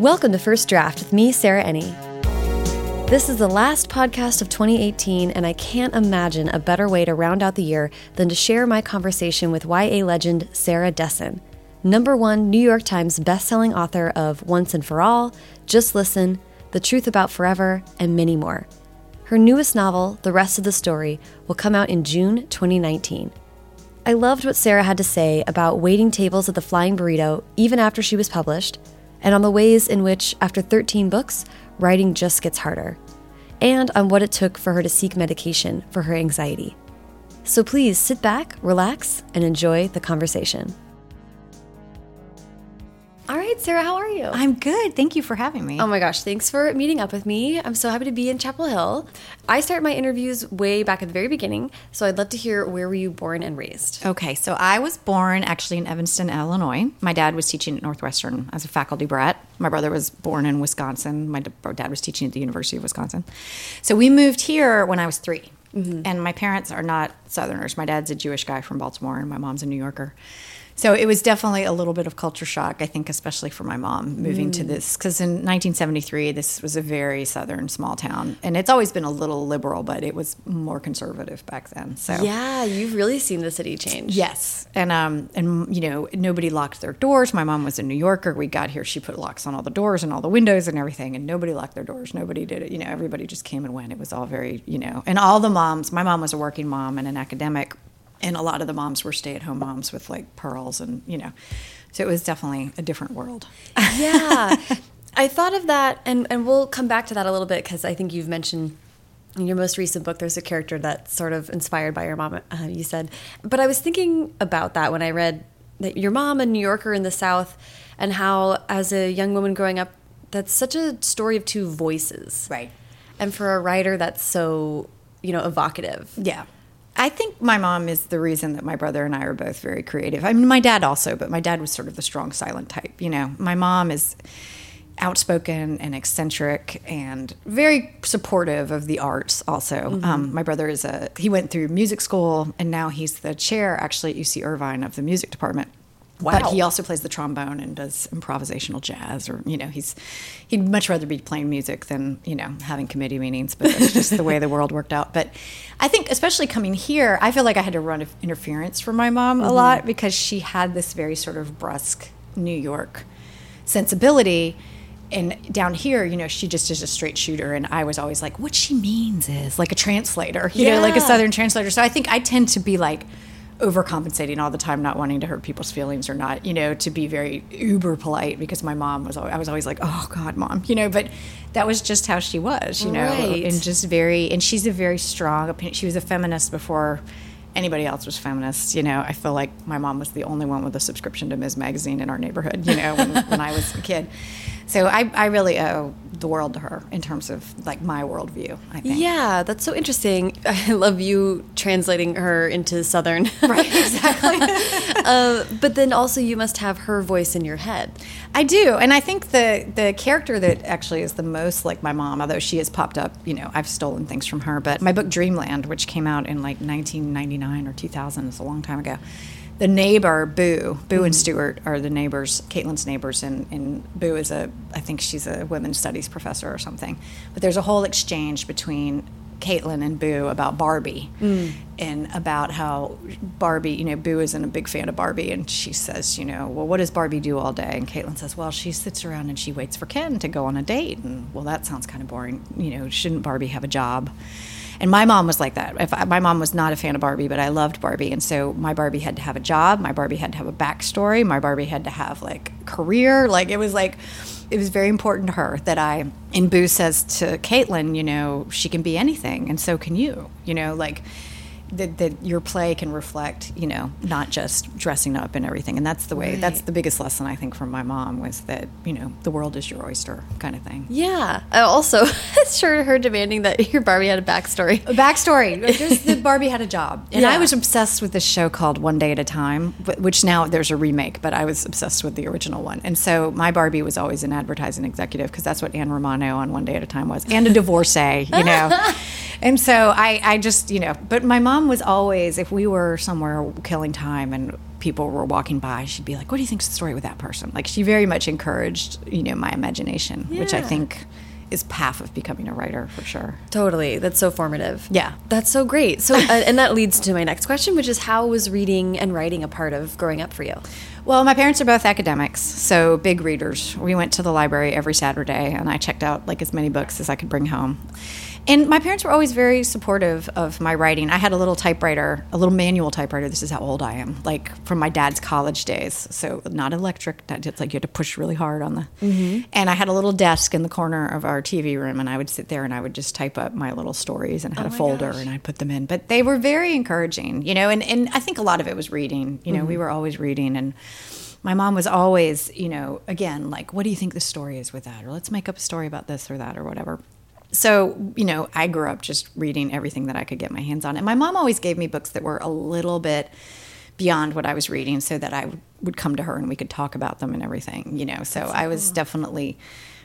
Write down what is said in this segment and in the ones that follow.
Welcome to First Draft with me, Sarah Enni. This is the last podcast of 2018, and I can't imagine a better way to round out the year than to share my conversation with YA legend Sarah Dessen, number one New York Times bestselling author of Once and For All, Just Listen, The Truth About Forever, and many more. Her newest novel, The Rest of the Story, will come out in June 2019. I loved what Sarah had to say about waiting tables at the Flying Burrito even after she was published, and on the ways in which, after 13 books, writing just gets harder, and on what it took for her to seek medication for her anxiety. So please sit back, relax, and enjoy the conversation. All right, Sarah, how are you? I'm good. Thank you for having me. Oh my gosh, thanks for meeting up with me. I'm so happy to be in Chapel Hill. I start my interviews way back at the very beginning, so I'd love to hear where were you born and raised? Okay, so I was born actually in Evanston, Illinois. My dad was teaching at Northwestern as a faculty brat. My brother was born in Wisconsin. My dad was teaching at the University of Wisconsin. So we moved here when I was 3 mm-hmm. And my parents are not Southerners. My dad's a Jewish guy from Baltimore, and my mom's a New Yorker. So it was definitely a little bit of culture shock, I think, especially for my mom moving mm. to this. Because in 1973, this was a very southern small town. And it's always been a little liberal, but it was more conservative back then. So Yeah, you've really seen the city change. Yes. And, um, and you know, nobody locked their doors. My mom was a New Yorker. We got here, she put locks on all the doors and all the windows and everything. And nobody locked their doors. Nobody did it. You know, everybody just came and went. It was all very, you know, and all the moms, my mom was a working mom and an academic and a lot of the moms were stay-at-home moms with like pearls and you know. So it was definitely a different world. Yeah. I thought of that and and we'll come back to that a little bit because i think you've mentioned in your most recent book there's a character that's sort of inspired by your mom uh, you said. But i was thinking about that when i read that your mom a new yorker in the south and how as a young woman growing up that's such a story of two voices. Right. And for a writer that's so you know evocative. Yeah I think my mom is the reason that my brother and I are both very creative. I mean, my dad also, but my dad was sort of the strong, silent type. You know, my mom is outspoken and eccentric and very supportive of the arts also mm-hmm. um, my brother is a he went through music school and now he's the chair actually at uc irvine of the music department Wow. But he also plays the trombone and does improvisational jazz, or you know, he's he'd much rather be playing music than you know having committee meetings. But that's just the way the world worked out. But I think, especially coming here, I feel like I had to run interference for my mom mm-hmm. a lot because she had this very sort of brusque New York sensibility. And down here, you know, she just is a straight shooter, and I was always like, what she means is like a translator, you yeah. know, like a Southern translator. So I think I tend to be like overcompensating all the time, not wanting to hurt people's feelings or not, you know, to be very uber polite because my mom was, always, I was always like, oh God, mom, you know, but that was just how she was, you know, right. and just very, and she's a very strong opinion. She was a feminist before anybody else was feminist. You know, I feel like my mom was the only one with a subscription to Ms. Magazine in our neighborhood, you know, when, when I was a kid. So I, I really owe the world to her in terms of like my worldview. I think. Yeah, that's so interesting. I love you translating her into Southern. Right, exactly. uh, but then also you must have her voice in your head. I do, and I think the the character that actually is the most like my mom, although she has popped up, you know, I've stolen things from her. But my book Dreamland, which came out in like 1999 or 2000, is a long time ago the neighbor Boo, Boo mm-hmm. and Stuart are the neighbors, Caitlin's neighbors, and, and Boo is a, I think she's a women's studies professor or something. But there's a whole exchange between Caitlin and Boo about Barbie mm. and about how Barbie, you know, Boo isn't a big fan of Barbie. And she says, you know, well, what does Barbie do all day? And Caitlin says, well, she sits around and she waits for Ken to go on a date. And well, that sounds kind of boring. You know, shouldn't Barbie have a job? And my mom was like that. If I, my mom was not a fan of Barbie, but I loved Barbie, and so my Barbie had to have a job. My Barbie had to have a backstory. My Barbie had to have like career. Like it was like it was very important to her that I. And Boo says to Caitlin, you know, she can be anything, and so can you. You know, like that, that your play can reflect, you know, not just dressing up and everything. And that's the way, right. that's the biggest lesson I think from my mom was that, you know, the world is your oyster kind of thing. Yeah. I also, sure her demanding that your Barbie had a backstory. A backstory. Just that Barbie had a job. And yeah. I was obsessed with this show called One Day at a Time, which now there's a remake, but I was obsessed with the original one. And so my Barbie was always an advertising executive because that's what Anne Romano on One Day at a Time was, and a divorcee, you know. and so I, I just, you know, but my mom was always, if we were somewhere killing time and people were walking by, she'd be like, "What do you think's the story with that person?" Like she very much encouraged, you know, my imagination, which I think is half of becoming a writer for sure. Totally. That's so formative. Yeah. That's so great. So, uh, and that leads to my next question, which is how was reading and writing a part of growing up for you? Well, my parents are both academics, so big readers. We went to the library every Saturday, and I checked out like as many books as I could bring home. And my parents were always very supportive of my writing. I had a little typewriter, a little manual typewriter. This is how old I am, like from my dad's college days. So not electric. that- It's like you had to push really hard on the. Mm-hmm. And I had a little desk in the corner of our TV room, and I would sit there and I would just type up my little stories and I had oh a folder gosh. and I'd put them in. But they were very encouraging, you know. And and I think a lot of it was reading. You know, we mm-hmm. were always reading and my mom was always, you know, again, like, what do you think the story is with that? Or let's make up a story about this or that or whatever. So, you know, I grew up just reading everything that I could get my hands on. And my mom always gave me books that were a little bit beyond what I was reading so that I would- would come to her and we could talk about them and everything, you know. So I was definitely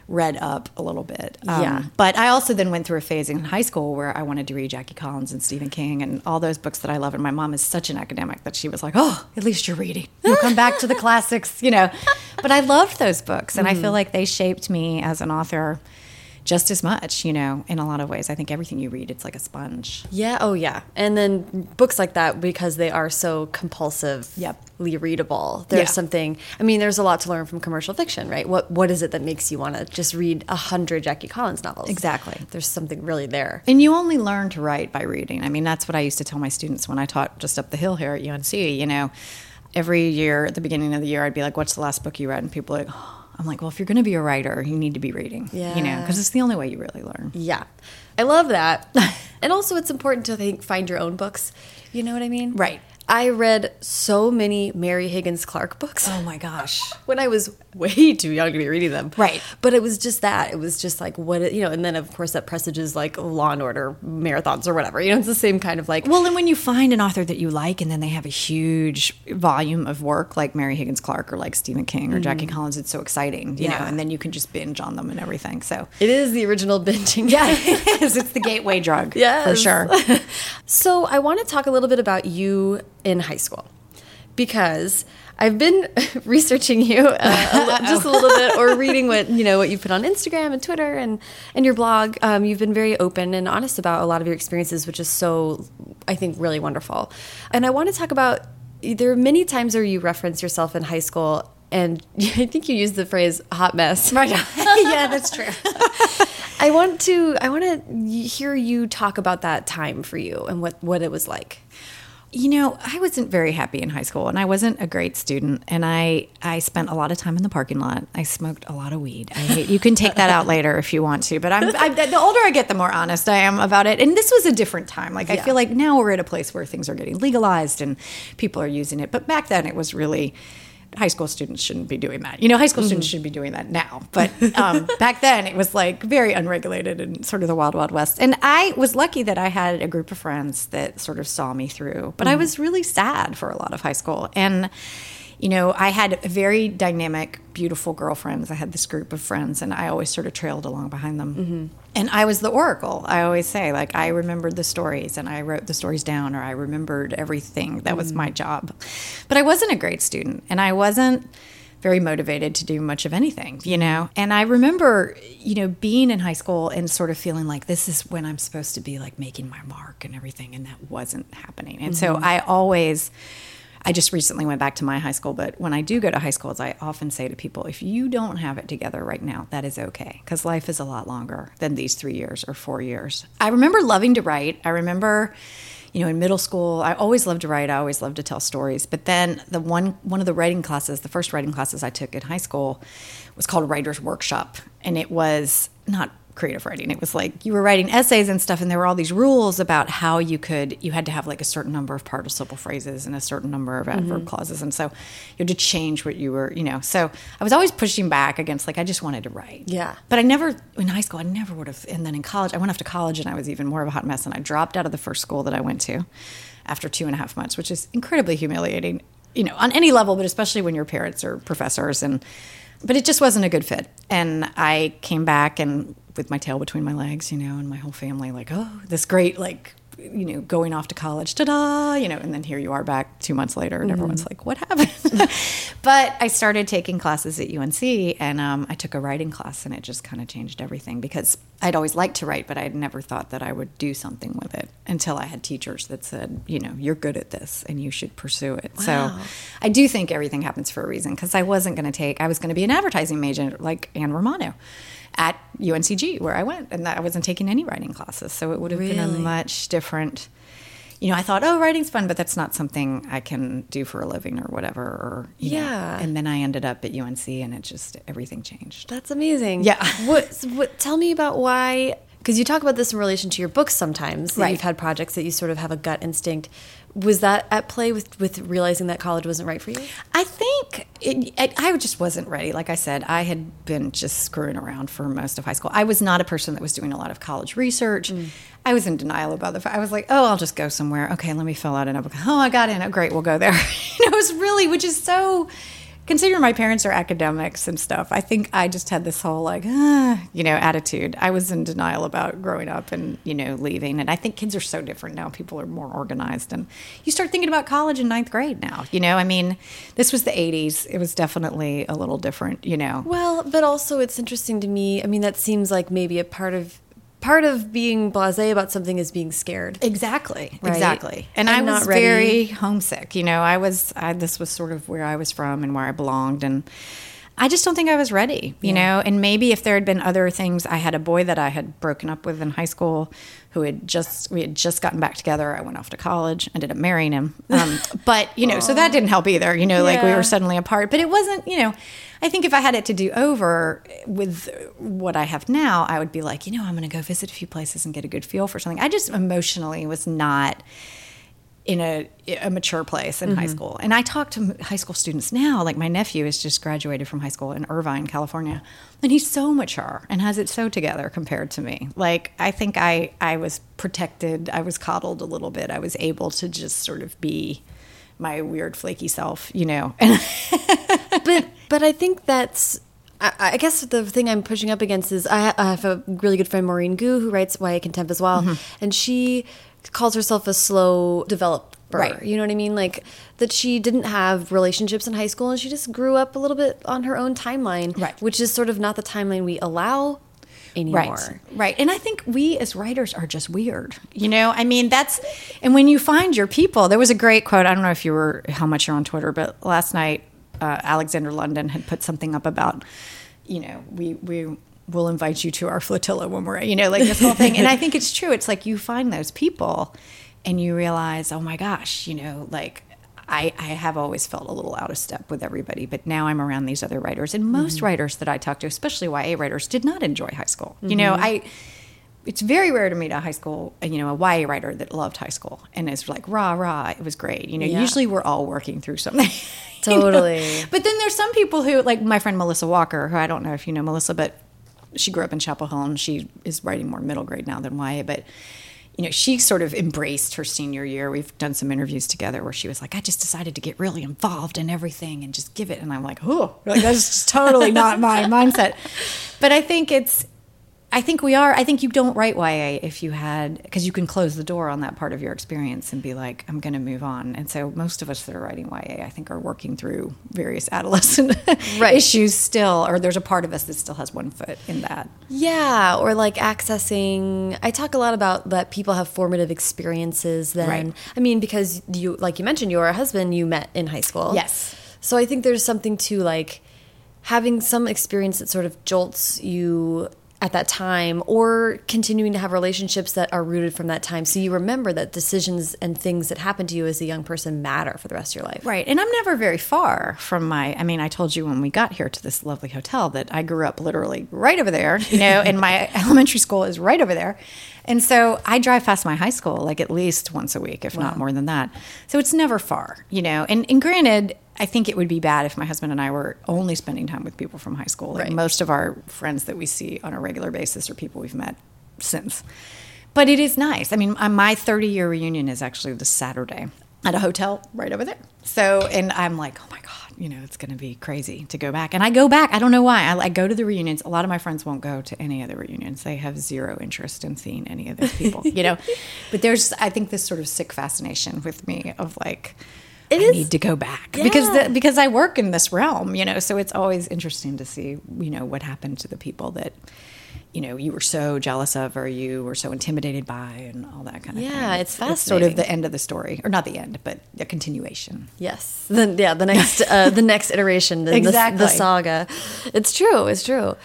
read up a little bit. Um, Yeah. But I also then went through a phase in high school where I wanted to read Jackie Collins and Stephen King and all those books that I love. And my mom is such an academic that she was like, "Oh, at least you're reading. You'll come back to the classics," you know. But I loved those books, and I feel like they shaped me as an author just as much, you know, in a lot of ways. I think everything you read, it's like a sponge. Yeah. Oh, yeah. And then books like that, because they are so compulsively Yep. readable, there's Yeah. something, I mean, there's a lot to learn from commercial fiction, right? What What is it that makes you want to just read a hundred Jackie Collins novels? Exactly. There's something really there. And you only learn to write by reading. I mean, that's what I used to tell my students when I taught just up the hill here at UNC. You know, every year at the beginning of the year, I'd be like, "What's the last book you read?" And people like, oh. "I'm like, well, if you're going to be a writer, you need to be reading." yeah. You know, because it's the only way you really learn. Yeah. I love that. and also, it's important to think find your own books. You know what I mean? Right. I read so many Mary Higgins Clark books. Oh my gosh. when I was way too young to be reading them. Right. But it was just that. It was just like what it, you know, and then of course that presages like Law and Order marathons or whatever. You know, it's the same kind of like Well, and when you find an author that you like, and then they have a huge volume of work like Mary Higgins Clark or like Stephen King or Jackie mm-hmm. Collins, it's so exciting, you Yeah. know, and then you can just binge on them and everything. So, it is the original binging. yeah, it is. It's the gateway drug. Yeah. For sure. So I want to talk a little bit about you in high school because I've been researching you uh, a just a little bit, or reading what you know what you put on Instagram and Twitter and and your blog. Um, you've been very open and honest about a lot of your experiences, which is so I think really wonderful. And I want to talk about there are many times where you reference yourself in high school. And I think you used the phrase "hot mess." Right. yeah, that's true. I want to I want to hear you talk about that time for you and what what it was like. You know, I wasn't very happy in high school, and I wasn't a great student. And I, I spent a lot of time in the parking lot. I smoked a lot of weed. I hate, you can take that out later if you want to, but I'm, I, the older I get, the more honest I am about it. And this was a different time. Like I feel like now we're at a place where things are getting legalized and people are using it. But back then, it was really high school students shouldn't be doing that. You know, high school students should be doing that now. But um, back then, it was like very unregulated and sort of the wild, wild west. And I was lucky that I had a group of friends that sort of saw me through. But I was really sad for a lot of high school. And you know, I had very dynamic, beautiful girlfriends. I had this group of friends, and I always sort of trailed along behind them. Mm-hmm. And I was the oracle. I always say, like, I remembered the stories and I wrote the stories down, or I remembered everything. That was my mm. job. But I wasn't a great student, and I wasn't very motivated to do much of anything, you know? And I remember, you know, being in high school and sort of feeling like this is when I'm supposed to be like making my mark and everything. And that wasn't happening. And so mm-hmm. I always, I just recently went back to my high school, but when I do go to high schools, I often say to people, if you don't have it together right now, that is okay, because life is a lot longer than these three years or four years. I remember loving to write. I remember, you know, in middle school, I always loved to write. I always loved to tell stories. But then the one one of the writing classes, the first writing classes I took in high school, was called Writer's Workshop, and it was not creative writing. It was like you were writing essays and stuff, and there were all these rules about how you could, you had to have like a certain number of participle phrases and a certain number of adverb Mm-hmm. clauses. And so you had to change what you were, you know. So I was always pushing back against, like, I just wanted to write. Yeah. But I never, in high school, I never would have. And then in college, I went off to college and I was even more of a hot mess. And I dropped out of the first school that I went to after two and a half months, which is incredibly humiliating, you know, on any level, but especially when your parents are professors. And, but it just wasn't a good fit. And I came back and with my tail between my legs, you know, and my whole family, like, oh, this great, like, you know, going off to college, ta-da, you know, and then here you are back two months later, and everyone's Mm-hmm. like, "What happened?" but I started taking classes at UNC, and um, I took a writing class, and it just kind of changed everything because I'd always liked to write, but I'd never thought that I would do something with it until I had teachers that said, "You know, you're good at this, and you should pursue it." So I do think everything happens for a reason because I wasn't going to take, I was going to be an advertising major like Anne Romano at UNCG where I went, and I wasn't taking any writing classes. So it would have been a much different. You know, I thought, oh, writing's fun, but that's not something I can do for a living or whatever. Or you know. Yeah. And then I ended up at UNC, and it just everything changed. That's amazing. Yeah. What, what tell me about why because you talk about this in relation to your books sometimes. Right. You've had projects that you sort of have a gut instinct. Was that at play with with realizing that college wasn't right for you? I think it, I, I just wasn't ready. Like I said, I had been just screwing around for most of high school. I was not a person that was doing a lot of college research. Mm. I was in denial about the fact. I was like, oh, I'll just go somewhere. Okay, let me fill out an application. Oh, I got in. Oh, great, we'll go there. you know, it was really, which is so. Considering my parents are academics and stuff, I think I just had this whole like, ah, you know, attitude. I was in denial about growing up and you know leaving, and I think kids are so different now. People are more organized, and you start thinking about college in ninth grade now. You know, I mean, this was the '80s. It was definitely a little different. You know, Well, but also it's interesting to me. I mean, that seems like maybe a part of part of being blasé about something is being scared. Exactly. Right? Exactly. And, And I was not very homesick. You know, I was, I, this was sort of where I was from and where I belonged. And I just don't think I was ready, you know? And maybe if there had been other things, I had a boy that I had broken up with in high school who had just, we had just gotten back together. I went off to college, ended up marrying him. Um, but, you know, so that didn't help either, you know, like we were suddenly apart. But it wasn't, you know, I think if I had it to do over with what I have now, I would be like, you know, I'm going to go visit a few places and get a good feel for something. I just emotionally was not in a, a mature place in high mm-hmm. school. And I talk to high school students now, like my nephew has just graduated from high school in Irvine, California, and he's so mature and has it so together compared to me. Like I think I I was protected, I was coddled a little bit. I was able to just sort of be my weird flaky self, you know. but but I think that's. I, I guess the thing I'm pushing up against is I, I have a really good friend Maurene Goo who writes Why YA Contempt as well, mm-hmm. and she calls herself a slow developer. Right. You know what I mean? Like that she didn't have relationships in high school and she just grew up a little bit on her own timeline, Right. which is sort of not the timeline we allow anymore. Right. Right. And I think we as writers are just weird. You know, I mean, that's, and when you find your people, there was a great quote. I don't know if you were, how much you're on Twitter, but last night, uh, Alexander London had put something up about, you know, we, we, will invite you to our flotilla when we're, you know, like this whole thing. And I think it's true. It's like you find those people and you realize, oh my gosh, you know, like I, I have always felt a little out of step with everybody, but now I'm around these other writers. And most writers that I talk to, especially YA writers, did not enjoy high school. You know, I it's very rare to meet a high school, uh, you know, a YA writer that loved high school and is like rah rah. It was great. You know, Yeah. usually we're all working through something. you know? Totally. But then there's some people who, like my friend Melissa Walker, who I don't know if you know Melissa, but she grew up in Chapel Hill and she is writing more middle grade now than YA. But you know, she sort of embraced her senior year. We've done some interviews together where she was like, I just decided to get really involved in everything and just give it. And I'm like, oh, like, that's just totally not my mindset. But I think it's, I think we are. I think you don't write YA if you had, because you can close the door on that part of your experience and be like, I'm going to move on. And so most of us that are writing YA, I think, are working through various adolescent Right. issues still, or there's a part of us that still has one foot in that. Yeah, or like accessing. I talk a lot about that people have formative experiences. Then, Right. I mean, because you, like you mentioned, your husband you met in high school. Yes. So I think there's something to like having some experience that sort of jolts you at that time, or continuing to have relationships that are rooted from that time, so you remember that decisions and things that happen to you as a young person matter for the rest of your life. Right. And I'm never very far from my, I mean, I told you when we got here to this lovely hotel that I grew up literally right over there, you know, and my elementary school is right over there. And so I drive past my high school like at least once a week, if not more than that. So it's never far, you know. And, and granted, I think it would be bad if my husband and I were only spending time with people from high school. Like Right. most of our friends that we see on a regular basis are people we've met since. But it is nice. I mean, uh, my 30 year reunion is actually this Saturday at a hotel right over there. So, and I'm like, oh my God, you know, it's going to be crazy to go back. And I go back. I don't know why. I, I, go to the reunions. A lot of my friends won't go to any of the reunions. They have zero interest in seeing any of those people, you know. But there's, I think, this sort of sick fascination with me of like, it I is, need to go back yeah. because the, because I work in this realm, you know. So it's always interesting to see, you know, what happened to the people that you know you were so jealous of or you were so intimidated by and all that kind of yeah, thing. Yeah, it's fascinating. It's sort of the end of the story, or not the end, but the continuation. Yes, then yeah, the next uh, the next iteration, the, exactly. the, the saga. It's true. It's true.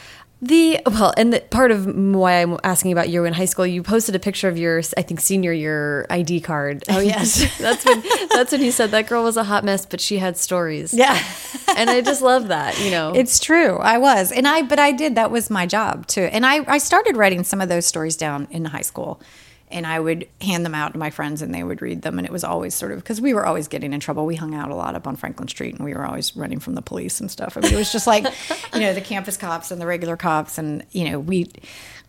The well, and the, part of why I'm asking about you in high school, you posted a picture of your, I think, senior year ID card. Oh yes, that's when that's when you said that girl was a hot mess, but she had stories. Yeah, and I just love that. You know, it's true. I was, and I, but I did. That was my job too, and I, I started writing some of those stories down in high school and I would hand them out to my friends and they would read them. And it was always sort of because we were always getting in trouble. We hung out a lot up on Franklin Street and we were always running from the police and stuff. I mean, it was just like, you know, the campus cops and the regular cops. And, you know, we,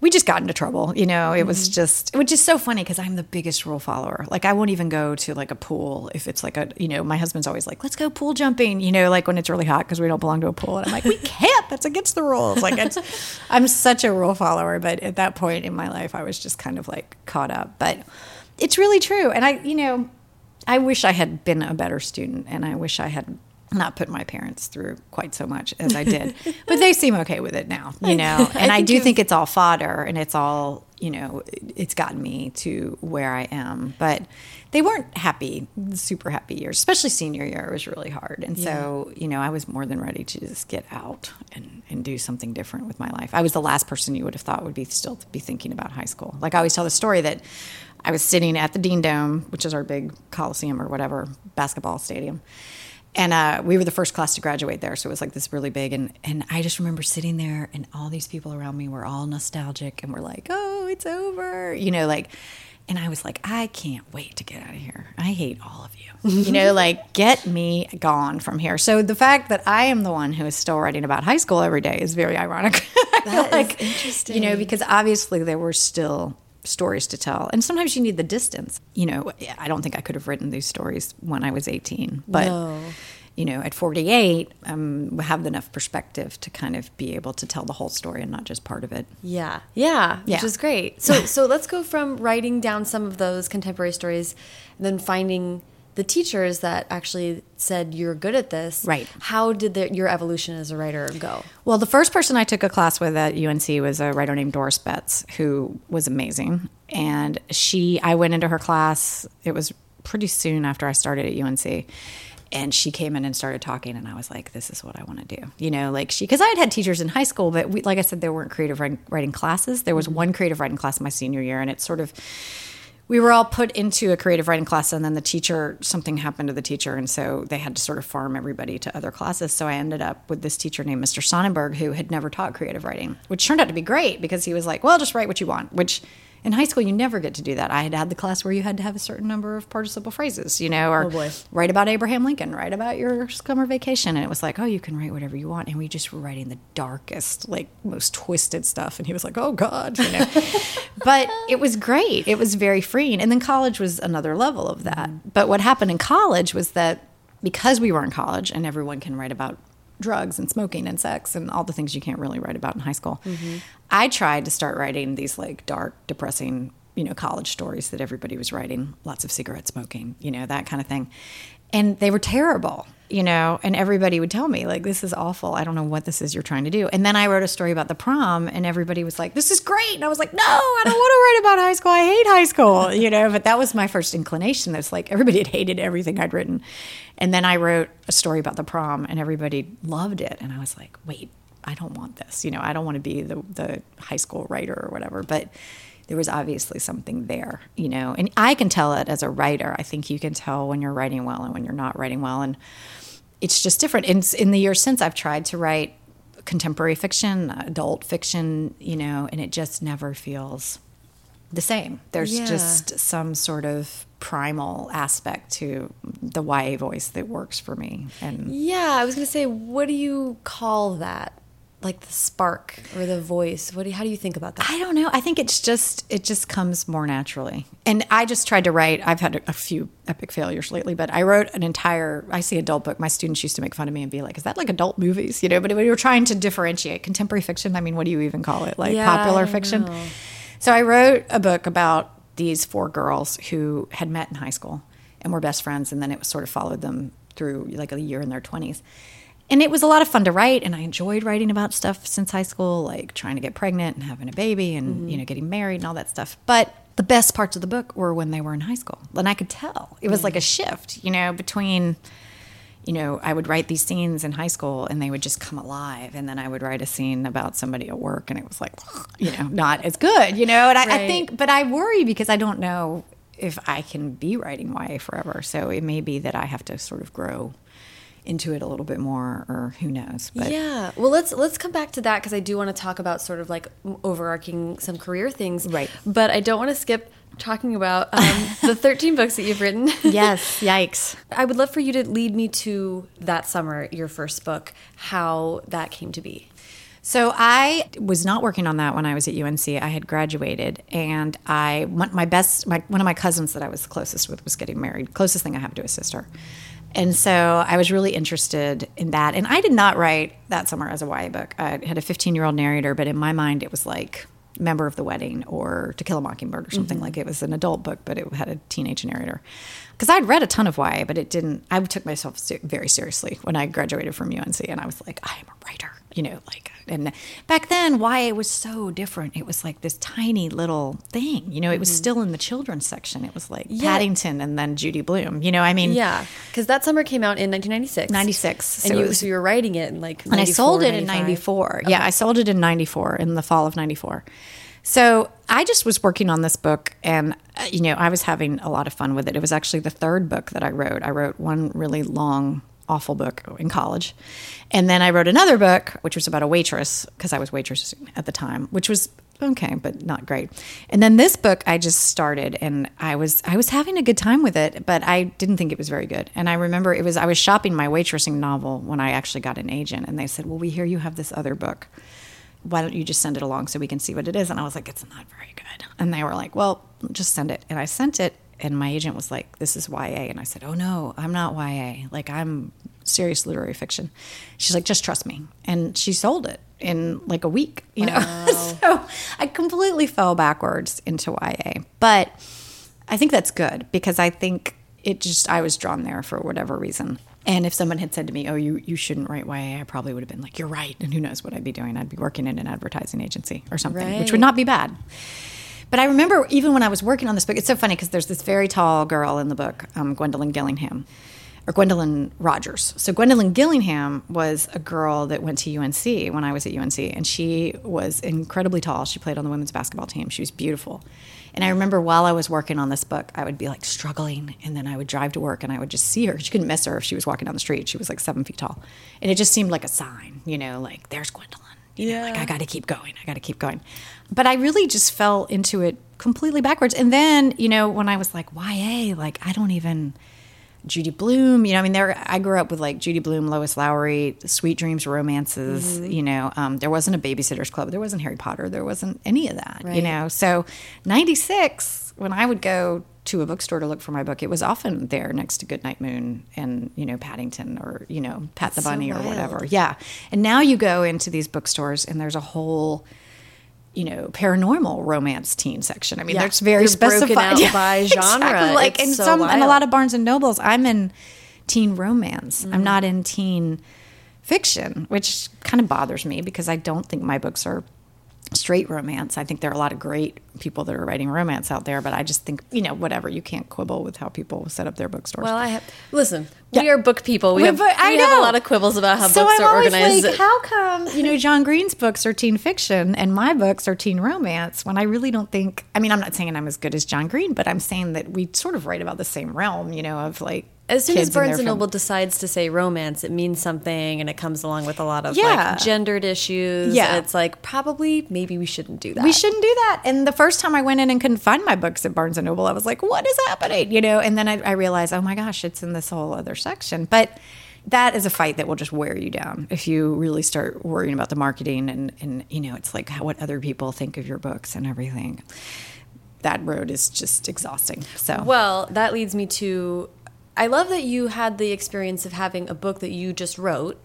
we just got into trouble. You know, it mm-hmm. was just, which is so funny because I'm the biggest rule follower. Like, I won't even go to like a pool if it's like a, you know, my husband's always like, let's go pool jumping, you know, like when it's really hot because we don't belong to a pool. And I'm like, we can't, that's against the rules. Like, it's, I'm such a rule follower. But at that point in my life, I was just kind of like caught up. But it's really true. And I, you know, I wish I had been a better student and I wish I had not put my parents through quite so much as I did. but they seem okay with it now, you know. And I, I do think it's all fodder and it's all, you know, it's gotten me to where I am. But they weren't happy, super happy years, especially senior year was really hard. And yeah. so, you know, I was more than ready to just get out and, and do something different with my life. I was the last person you would have thought would be still be thinking about high school. Like I always tell the story that I was sitting at the Dean Dome, which is our big coliseum or whatever basketball stadium and uh, we were the first class to graduate there, so it was like this really big. And and I just remember sitting there, and all these people around me were all nostalgic, and we're like, "Oh, it's over," you know, like. And I was like, I can't wait to get out of here. I hate all of you. you know, like get me gone from here. So the fact that I am the one who is still writing about high school every day is very ironic. That like, interesting. You know, because obviously there were still stories to tell. And sometimes you need the distance. You know, I don't think I could have written these stories when I was 18, but no. you know, at 48, um, have enough perspective to kind of be able to tell the whole story and not just part of it. Yeah. Yeah, yeah. which is great. So so let's go from writing down some of those contemporary stories and then finding the teachers that actually said you're good at this. Right. How did the, your evolution as a writer go? Well the first person i took a class with at unc was a writer named doris betts who was amazing. And she i went into her class it was pretty soon after i started at unc and she came in and started talking and i was like this is what i want to do. You know like she because i had had teachers in high school but we, like i said there weren't creative writing, writing classes. There was mm-hmm. one creative writing class my senior year and it sort of we were all put into a creative writing class and then the teacher something happened to the teacher and so they had to sort of farm everybody to other classes. So i ended up with this teacher named mr sonnenberg who had never taught creative writing which turned out to be great because he was like well just write what you want which in high school you never get to do that. I had had the class where you had to have a certain number of participle phrases you know or oh write about abraham lincoln write about your summer vacation. And it was like oh you can write whatever you want. And we just were writing the darkest like most twisted stuff. And he was like oh god you know. But it was great. It was very freeing. And then college was another level of that. But what happened in college was that because we were in college and everyone can write about drugs and smoking and sex and all the things you can't really write about in high school. Mm-hmm. I tried to start writing these like dark, depressing, you know, college stories that everybody was writing, lots of cigarette smoking, you know, that kind of thing. And they were terrible you know, and everybody would tell me, like, this is awful. I don't know what this is you're trying to do. And then I wrote a story about the prom, and everybody was like, this is great. And I was like, no, I don't want to write about high school. I hate high school, you know, but that was my first inclination. That's like, everybody had hated everything I'd written. And then I wrote a story about the prom, and everybody loved it. And I was like, wait, I don't want this. You know, I don't want to be the, the high school writer or whatever. But there was obviously something there, you know. And I can tell it as a writer. I think you can tell when you're writing well and when you're not writing well. And it's just different. In, in the years since, I've tried to write contemporary fiction, adult fiction, you know, and it just never feels the same. There's yeah. just some sort of primal aspect to the YA voice that works for me. And yeah, I was going to say, what do you call that? Like the spark or the voice? What do you, how do you think about that? I don't know. I think it's just it just comes more naturally. And I just tried to write. I've had a, few epic failures lately, but I wrote an entire. I see adult book. My students used to make fun of me and be like, "Is that like adult movies?" You know. But we were trying to differentiate contemporary fiction. I mean, what do you even call it? Like Yeah, popular fiction. So I wrote a book about these four girls who had met in high school and were best friends, and then it was sort of followed them through like a year in their twenties. And it was a lot of fun to write, and I enjoyed writing about stuff since high school, like trying to get pregnant and having a baby, and mm-hmm. you know, getting married and all that stuff. But the best parts of the book were when they were in high school, and I could tell it was like a mm. shift, you know, between you know, I would write these scenes in high school and they would just come alive. And then I would write a scene about somebody at work and it was like, you know, not as good, you know? And I, I think, but I worry because I don't know if I can be writing YA forever. So it may be that I have to sort of grow into it a little bit more or who knows. But yeah. Well, let's let's come back to that because I do want to talk about sort of like overarching some career things. Right. But I don't want to skip talking about um, the 13 books that you've written. yes, yikes. I would love for you to lead me to that summer, your first book, how that came to be. So I was not working on that when I was at UNC. I had graduated, and I my best my, one of my cousins that I was the closest with was getting married. Closest thing I have to a sister, and so I was really interested in that. And I did not write that summer as a YA book. I had a 15 year old narrator, but in my mind it was like Member of the Wedding or To Kill a Mockingbird or something mm-hmm. like it was an adult book, but it had a teenage narrator. Because I'd read a ton of YA, but it didn't. I took myself very seriously when I graduated from UNC, and I was like, I am a writer, you know, like. And back then, YA was so different. It was like this tiny little thing, you know. It was still in the children's section. It was like Yeah. Paddington and then Judy Blume, you know. I mean, Yeah, because that summer came out in 1996. 96. And So you, was- so you were writing it in like and I sold it in 95. 94. Yeah, I sold it in 94, in the fall of 94. So I just was working on this book and, uh, you know, I was having a lot of fun with it. It was actually the third book that I wrote. I wrote one really long, awful book in college. And then I wrote another book, which was about a waitress, because I was waitressing at the time, which was okay but not great. And then this book i just started and i was i was having a good time with it but i didn't think it was very good. And i remember it was i was shopping my waitressing novel when i actually got an agent and they said well we hear you have this other book. Why don't you just send it along so we can see what it is? And i was like it's not very good. And they were like well just send it. And i sent it and my agent was like this is ya and i said oh no i'm not ya like i'm serious literary fiction. She's like just trust me. And she sold it in like a week you know? So i completely fell backwards into ya but i think that's good because i think it just i was drawn there for whatever reason. And if someone had said to me oh you, you shouldn't write ya i probably would have been like you're right. And who knows what i'd be doing. I'd be working in an advertising agency or something which would not be bad but I remember even when I was working on this book, it's so funny because there's this very tall girl in the book, um, Gwendolyn Gillingham, or Gwendolyn Rogers. So Gwendolyn Gillingham was a girl that went to UNC when I was at UNC, and she was incredibly tall. She played on the women's basketball team. She was beautiful. And I remember while I was working on this book, I would be like struggling, and then I would drive to work and I would just see her. You couldn't miss her if she was walking down the street. She was like seven feet tall. And it just seemed like a sign, you know, like there's Gwendolyn. You know, like I got to keep going. I got to keep going. But I really just fell into it completely backwards. And then, you know, when I was like, YA, like I don't even Judy Blume, you know, I mean, there. I grew up with like Judy Blume, Lois Lowry, Sweet Dreams romances. You know, um, there wasn't a Babysitters Club, there wasn't Harry Potter, there wasn't any of that. You know, so '96 when I would go to a bookstore to look for my book, it was often there next to Goodnight Moon and you know Paddington or you know Pat the so Bunny or whatever. Yeah, and now you go into these bookstores and there's a whole you know, paranormal romance teen section. I mean, Yeah. there's very broken specified out by genre. Exactly. Like It's and so some and a lot of Barnes and Nobles, I'm in teen romance. Mm. I'm not in teen fiction, which kind of bothers me because I don't think my books are straight romance. I think there are a lot of great people that are writing romance out there, but I just think, you know, whatever, you can't quibble with how people set up their bookstores. Well, I have listen. We are book people. We We- have, I we have a lot of quibbles about how so books I'm are always organized. like, how come you know John Green's books are teen fiction and my books are teen romance? When I really don't think. I mean, I'm not saying I'm as good as John Green, but I'm saying that we sort of write about the same realm, you know, of like as soon as Barnes and Noble decides to say romance, it means something, and it comes along with a lot of Yeah. like gendered issues. Yeah. it's like probably maybe we shouldn't do that. We shouldn't do that. And the first time I went in and couldn't find my books at Barnes and Noble, I was like, "What is happening?" You know. And then I, I realized, oh my gosh, it's in this whole other section. But that is a fight that will just wear you down if you really start worrying about the marketing and and you know it's like how, what other people think of your books and everything that road is just exhausting so Well, that leads me to I love that you had the experience of having a book that you just wrote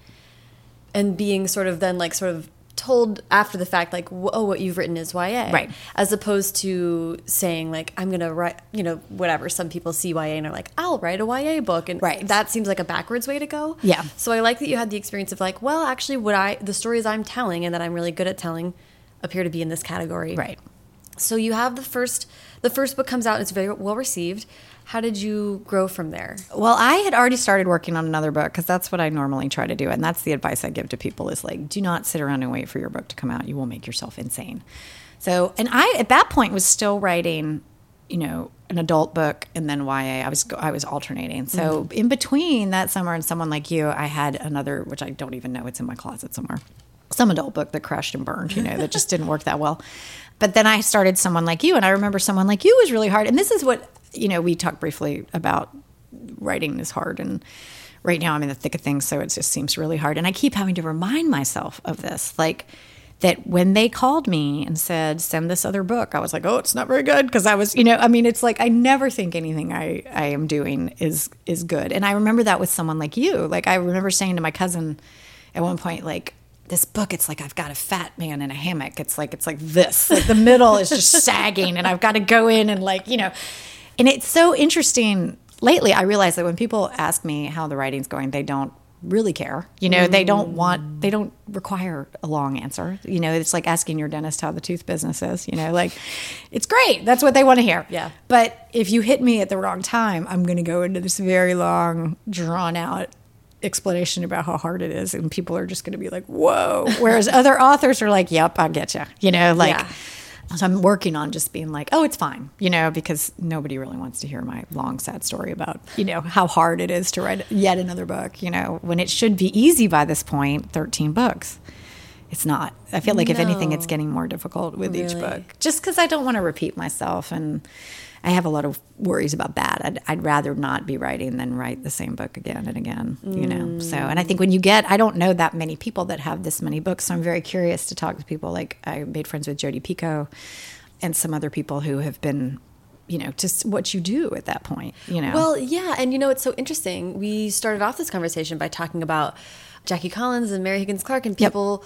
and being sort of then like sort of told after the fact like oh what you've written is YA Right. as opposed to saying like I'm going to write you know whatever some people see YA and are like I'll write a YA book and Right. that seems like a backwards way to go Yeah. so I like that you had the experience of like well actually what I the stories I'm telling and that I'm really good at telling appear to be in this category right so you have the first the first book comes out, it's very well received. How did you grow from there? Well, I had already started working on another book because that's what I normally try to do, and that's the advice I give to people: is like, do not sit around and wait for your book to come out. You will make yourself insane. So, and I at that point was still writing, you know, an adult book and then YA. I was I was alternating. So mm-hmm. in between that summer and someone like you, I had another, which I don't even know, it's in my closet somewhere, some adult book that crashed and burned. You know, that just didn't work that well. But then I started someone like you, and I remember someone like you was really hard. And this is what you know we talked briefly about writing is hard. And right now i'm in the thick of things so it just seems really hard. And i keep having to remind myself of this like that when they called me and said send this other book i was like oh it's not very good. Because i was you know i mean it's like i never think anything i i am doing is is good. And i remember that with someone like you. Like i remember saying to my cousin at one point like this book it's like i've got a fat man in a hammock. It's like it's like this. Like the middle is just sagging and i've got to go in and like you know. And it's so interesting. Lately i realize that when people ask me how the writing's going they don't really care. You know they don't want mm. they don't require a long answer. You know it's like asking your dentist how the tooth business is you know like it's great. That's what they want to hear. Yeah. but if you hit me at the wrong time i'm going to go into this very long drawn out explanation about how hard it is and people are just going to be like whoa whereas other authors are like yep i get you you know like Yeah. so I'm working on just being like, oh, it's fine, you know, because nobody really wants to hear my long, sad story about, you know, how hard it is to write yet another book, you know, when it should be easy by this point, 13 books. It's not. I feel like if anything, it's getting more difficult with each book, just because I don't want to repeat myself. And I have a lot of worries about that. I'd, I'd rather not be writing than write the same book again and again, you know? So, and I think when you get, I don't know that many people that have this many books. So I'm very curious to talk to people. Like I made friends with Jodi Picoult and some other people who have been, you know, just what you do at that point, you know? Well, yeah, and you know it's so interesting. We started off this conversation by talking about Jackie Collins and Mary Higgins Clark and Yep. people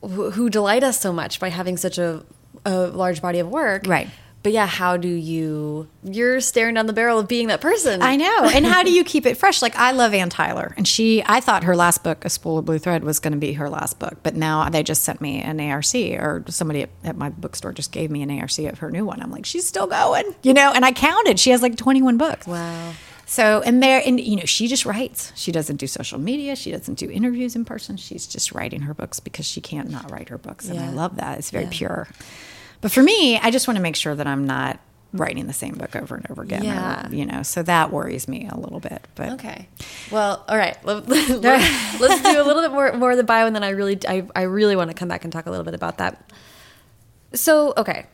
who, who delight us so much by having such a, a large body of work. Right. But yeah, how do you? You're staring down the barrel of being that person. I know. And how do you keep it fresh? Like I love Anne Tyler, and she. I thought her last book, A Spool of Blue Thread, was going to be her last book, but now they just sent me an ARC, or somebody at, at my bookstore just gave me an ARC of her new one. I'm like, she's still going, you know. And I counted; she has like 21 books. Wow. So and there, and you know, she just writes. She doesn't do social media. She doesn't do interviews in person. She's just writing her books because she can't not write her books, and I love that. It's very Yeah. pure. But for me, I just want to make sure that I'm not writing the same book over and over again. or, Yeah. you know, so that worries me a little bit. But Okay. Well, all right. Let, let, let's do a little bit more more of the bio, and then I really, I, I really want to come back and talk a little bit about that. So, okay,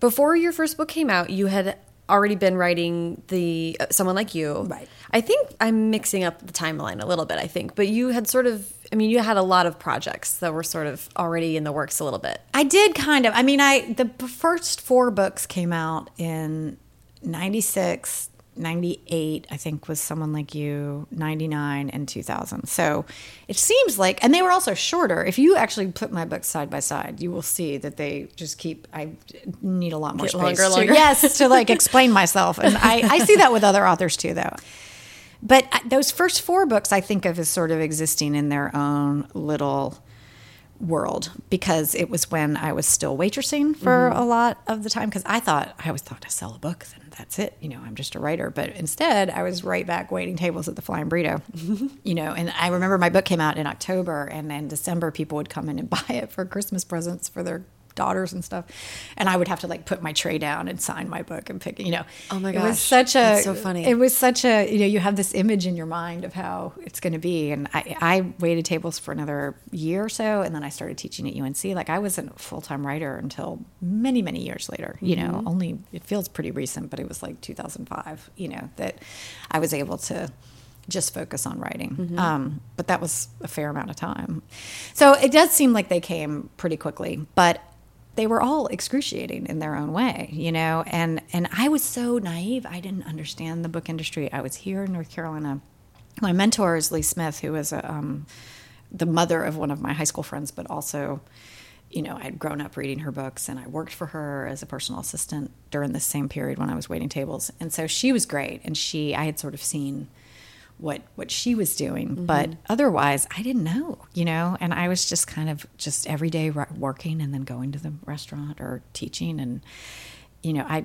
before your first book came out, you had already been writing the uh, someone like you. Right. I think I'm mixing up the timeline a little bit. I think, but you had sort of. I mean, you had a lot of projects that were sort of already in the works a little bit. I did kind of. I mean, I the first four books came out in 96, 98, I think was Someone Like You, 99 and 2000. So it seems like and they were also shorter. If you actually put my books side by side, you will see that they just keep I need a lot more Get space. longer, to- longer. yes, to like explain myself. And I I see that with other authors too though. But those first four books I think of as sort of existing in their own little world because it was when I was still waitressing for mm-hmm. a lot of the time because I thought I always thought to sell a book then that's it. You know I'm just a writer. But instead I was right back waiting tables at the Flying Burrito you know and I remember my book came out in October and in December people would come in and buy it for Christmas presents for their daughters and stuff and I would have to like put my tray down and sign my book and pick you know Oh my god. it was such a that's so funny. it was such a you know you have this image in your mind of how it's going to be and I, I waited tables for another year or so and then i started teaching at unc like i wasn't a full-time writer until many many years later you know Mm-hmm. only it feels pretty recent but it was like 2005 you know that i was able to just focus on writing. Um, but that was a fair amount of time. So it does seem like they came pretty quickly, but they were all excruciating in their own way, you know. And and I was so naive; I didn't understand the book industry. I was here in North Carolina. My mentor is Lee Smith, who was a, um, the mother of one of my high school friends, but also, you know, I'd grown up reading her books, and I worked for her as a personal assistant during the same period when I was waiting tables. And so she was great, and she I had sort of seen what what she was doing mm-hmm. but otherwise i didn't know you know? And i was just kind of just every day working and then going to the restaurant or teaching and you know i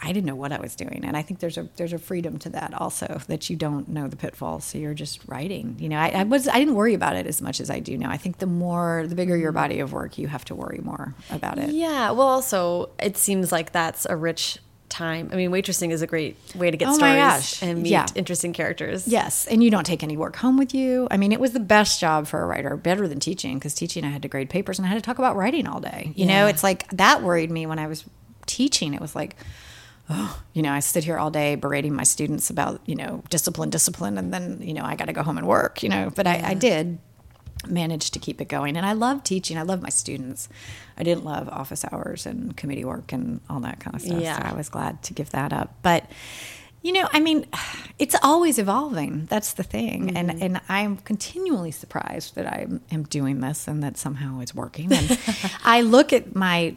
i didn't know what i was doing. And i think there's a there's a freedom to that also that you don't know the pitfalls. So you're just writing you know? I, I was i didn't worry about it as much as i do now. I think the more the bigger your mm-hmm. body of work you have to worry more about it. Yeah. Well, also, it seems like that's a rich time. I mean, waitressing is a great way to get Oh stories and meet Yeah. interesting characters. Yes, and you don't take any work home with you. I mean, it was the best job for a writer, better than teaching, because teaching I had to grade papers and I had to talk about writing all day. You know, it's like that worried me when I was teaching. It was like, oh, you know, I sit here all day berating my students about, you know, discipline, discipline, and then, you know, I got to go home and work, you know, but I, I did manage to keep it going. And I love teaching. I love my students. I didn't love office hours and committee work and all that kind of stuff. Yeah. So I was glad to give that up. But you know, I mean, it's always evolving. That's the thing. And mm-hmm. and I'm continually surprised that I am doing this and that somehow it's working. And I look at my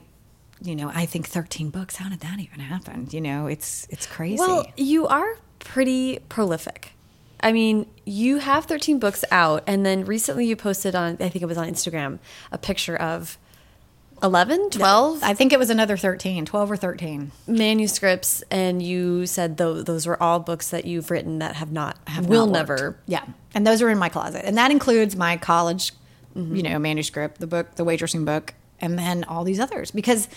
you know, I think 13 books. How did that even happen? You know, it's it's crazy. Well, you are pretty prolific. I mean, you have 13 books out, and then recently you posted on, I think it was on Instagram, a picture of 11, 12 I think it was another 13, 12 or 13. manuscripts, and you said tho- those were all books that you've written that have not, have will not never. Yeah, and those are in my closet, and that includes my college, mm-hmm. you know, manuscript, the book, the waitressing book, and then all these others. Because,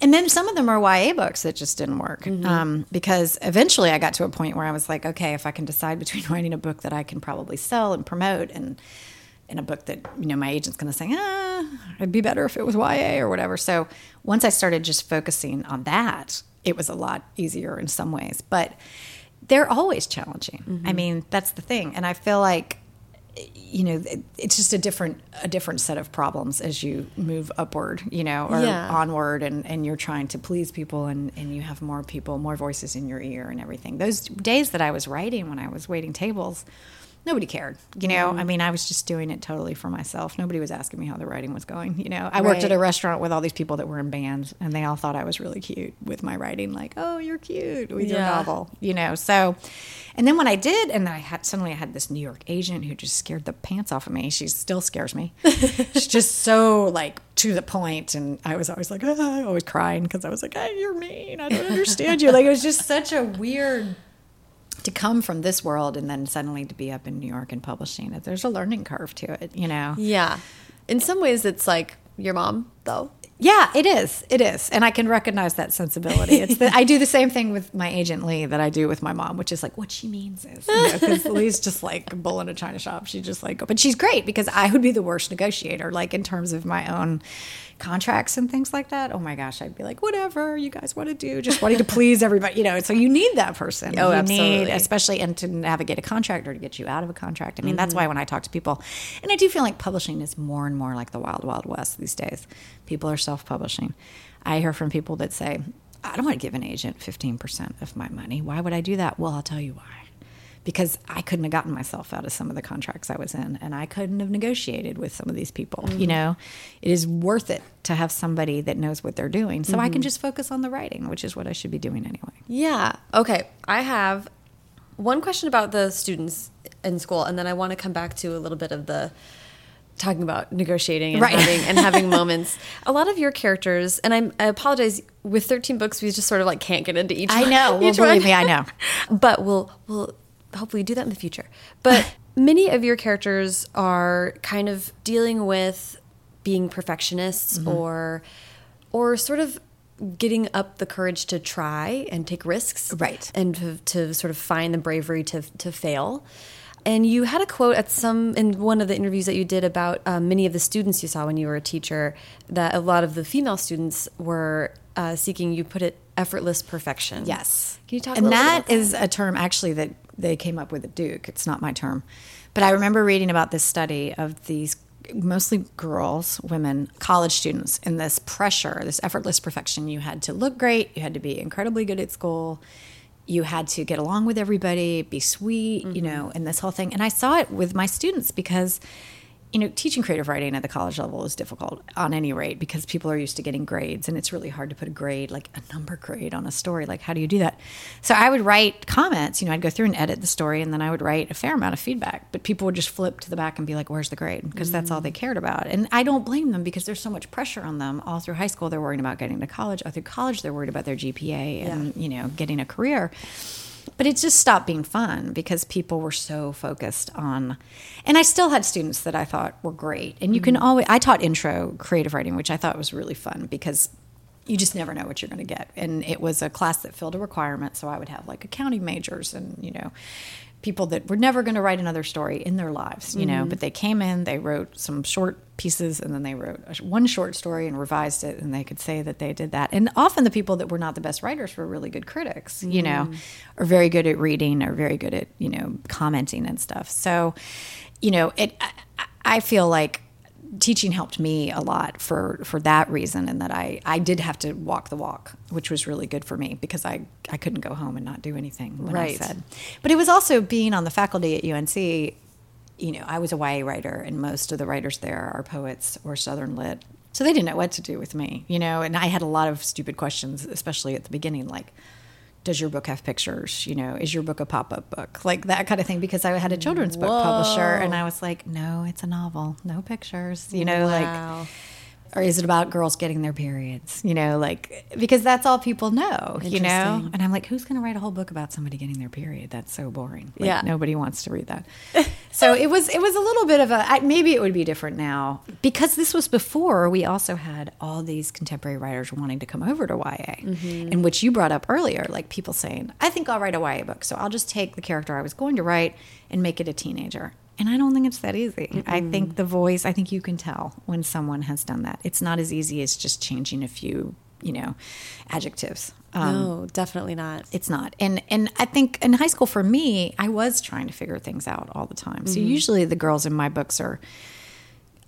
and then some of them are YA books that just didn't work. Um, because eventually I got to a point where I was like, okay, if I can decide between writing a book that I can probably sell and promote and in a book that you know my agent's going to say ah it'd be better if it was YA or whatever. So once I started just focusing on that it was a lot easier in some ways. But they're always challenging. I mean that's the thing. And I feel like you know it's just a different a different set of problems as you move upward you know or Yeah. onward and and you're trying to please people and and you have more people more voices in your ear and everything those days that I was writing when I was waiting tables nobody cared you know? Mm-hmm. i mean i was just doing it totally for myself. Nobody was asking me how the writing was going you know? I worked at a restaurant with all these people that were in bands and they all thought i was really cute with my writing like oh you're cute with your novel you know? So and then when i did and i had suddenly i had this new york agent who just scared the pants off of me. She still scares me. She's just so like to the point and i was always like ah, always crying because i was like hey, you're mean. I don't understand you. Like it was just such a weird to come from this world and then suddenly to be up in New York and publishing it. There's a learning curve to it, you know. Yeah. In some ways, it's like your mom, though. Yeah, it is. It is. And I can recognize that sensibility. It's the, I do the same thing with my agent Lee that I do with my mom, which is like what she means is because Lee's just like a bull in a china shop. She just like, but she's great because I would be the worst negotiator, like in terms of my own contracts and things like that. Oh my gosh, I'd be like, whatever you guys want to do, just wanting to please everybody, you know. So you need that person. Oh, you absolutely. Need, especially and to navigate a contract or to get you out of a contract. I mean, that's mm-hmm. why when I talk to people, and I do feel like publishing is more and more like the wild, wild west these days. People are self publishing. I hear from people that say, I don't want to give an agent 15% of my money. Why would I do that? Well, I'll tell you why. Because I couldn't have gotten myself out of some of the contracts I was in, and I couldn't have negotiated with some of these people. You mm-hmm. know, it is worth it to have somebody that knows what they're doing. So I can mm-hmm. just focus on the writing, which is what I should be doing anyway. Yeah. Okay. I have one question about the students in school, and then I want to come back to a little bit of the talking about negotiating and Right. having and having moments. A lot of your characters, and I'm, I apologize. With 13 books, we just sort of like can't get into each. I one- know. Well, each one. believe me, I know. but we'll we'll hopefully do that in the future. But many of your characters are kind of dealing with being perfectionists Mm-hmm. or or sort of getting up the courage to try and take risks Right. and to, to sort of find the bravery to to fail and you had a quote at some in one of the interviews that you did about um, many of the students you saw when you were a teacher that a lot of the female students were uh, seeking you put it effortless perfection Yes. can you talk and little bit that about that? is a term actually that they came up with a Duke. It's not my term. But I remember reading about this study of these mostly girls, women, college students, in this pressure, this effortless perfection. You had to look great, you had to be incredibly good at school, you had to get along with everybody, be sweet, mm-hmm. you know, and this whole thing. And I saw it with my students because you know, teaching creative writing at the college level is difficult on any rate because people are used to getting grades and it's really hard to put a grade, like a number grade on a story. Like, how do you do that? So I would write comments, you know, I'd go through and edit the story and then I would write a fair amount of feedback. But people would just flip to the back and be like, where's the grade? Because mm that's all they cared about. And I don't blame them because there's so much pressure on them. All through high school, they're worried about getting to college. All through college, they're worried about their GPA and, yeah. you know, getting a career but it just stopped being fun because people were so focused on and i still had students that i thought were great and you mm-hmm. can always i taught intro creative writing which i thought was really fun because you just never know what you're going to get and it was a class that filled a requirement so i would have like accounting majors and you know people that were never going to write another story in their lives, you know, mm-hmm. but they came in, they wrote some short pieces, and then they wrote one short story and revised it, and they could say that they did that. And often the people that were not the best writers were really good critics, mm-hmm. you know, mm. or very good at reading or very good at, you know, commenting and stuff. So, you know, it, I, I feel like teaching helped me a lot for for that reason and that I I did have to walk the walk which was really good for me because I I couldn't go home and not do anything when right. I said but it was also being on the faculty at UNC you know I was a YA writer and most of the writers there are poets or southern lit so they didn't know what to do with me you know and I had a lot of stupid questions especially at the beginning like does your book have pictures? You know, is your book a pop up book? Like that kind of thing. Because I had a children's book publisher and I was like, no, it's a novel, no pictures. You know, wow. like, or is it about girls getting their periods? You know, like, because that's all people know, you know? And I'm like, who's going to write a whole book about somebody getting their period? That's so boring. Like, yeah. Nobody wants to read that. so it was, it was a little bit of a, I, maybe it would be different now because this was before we also had all these contemporary writers wanting to come over to YA, mm-hmm. in which you brought up earlier, like people saying, I think I'll write a YA book. So I'll just take the character I was going to write and make it a teenager. And I don't think it's that easy. Mm-hmm. I think the voice, I think you can tell when someone has done that. It's not as easy as just changing a few, you know, adjectives. Um, no, definitely not. It's not. And and I think in high school for me, I was trying to figure things out all the time. Mm-hmm. So usually the girls in my books are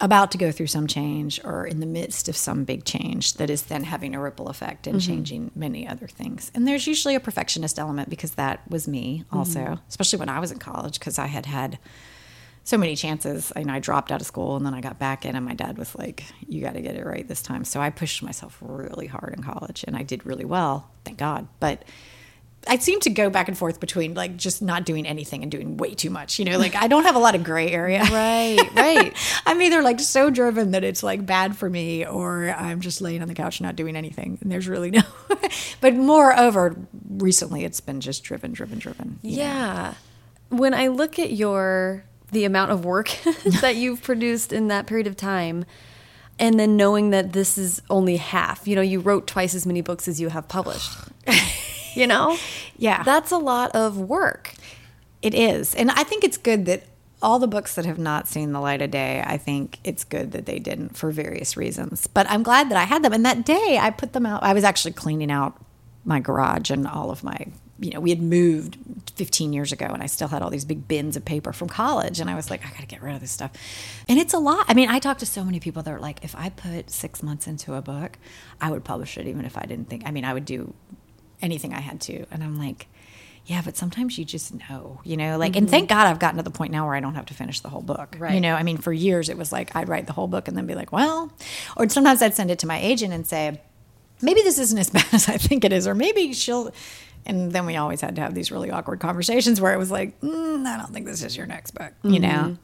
about to go through some change or in the midst of some big change that is then having a ripple effect and mm-hmm. changing many other things. And there's usually a perfectionist element because that was me also, mm-hmm. especially when I was in college because I had had so many chances. I know I dropped out of school and then I got back in, and my dad was like, "You got to get it right this time." So I pushed myself really hard in college, and I did really well, thank God. But I seem to go back and forth between like just not doing anything and doing way too much. You know, like I don't have a lot of gray area. Right, right. I'm either like so driven that it's like bad for me, or I'm just laying on the couch not doing anything. And there's really no. but moreover, recently it's been just driven, driven, driven. Yeah. Know? When I look at your the amount of work that you've produced in that period of time and then knowing that this is only half. You know you wrote twice as many books as you have published you know? Yeah. That's a lot of work. It is. And i think it's good that all the books that have not seen the light of day i think it's good that they didn't for various reasons. But i'm glad that i had them. And that day i put them out. I was actually cleaning out my garage and all of my you know, we had moved 15 years ago and I still had all these big bins of paper from college. And I was like, I got to get rid of this stuff. And it's a lot. I mean, I talked to so many people that are like, if I put six months into a book, I would publish it even if I didn't think, I mean, I would do anything I had to. And I'm like, yeah, but sometimes you just know, you know, like, mm-hmm. and thank God I've gotten to the point now where I don't have to finish the whole book. Right. You know, I mean, for years it was like I'd write the whole book and then be like, well, or sometimes I'd send it to my agent and say, maybe this isn't as bad as I think it is, or maybe she'll, and then we always had to have these really awkward conversations where it was like, mm, I don't think this is your next book, mm-hmm. you know.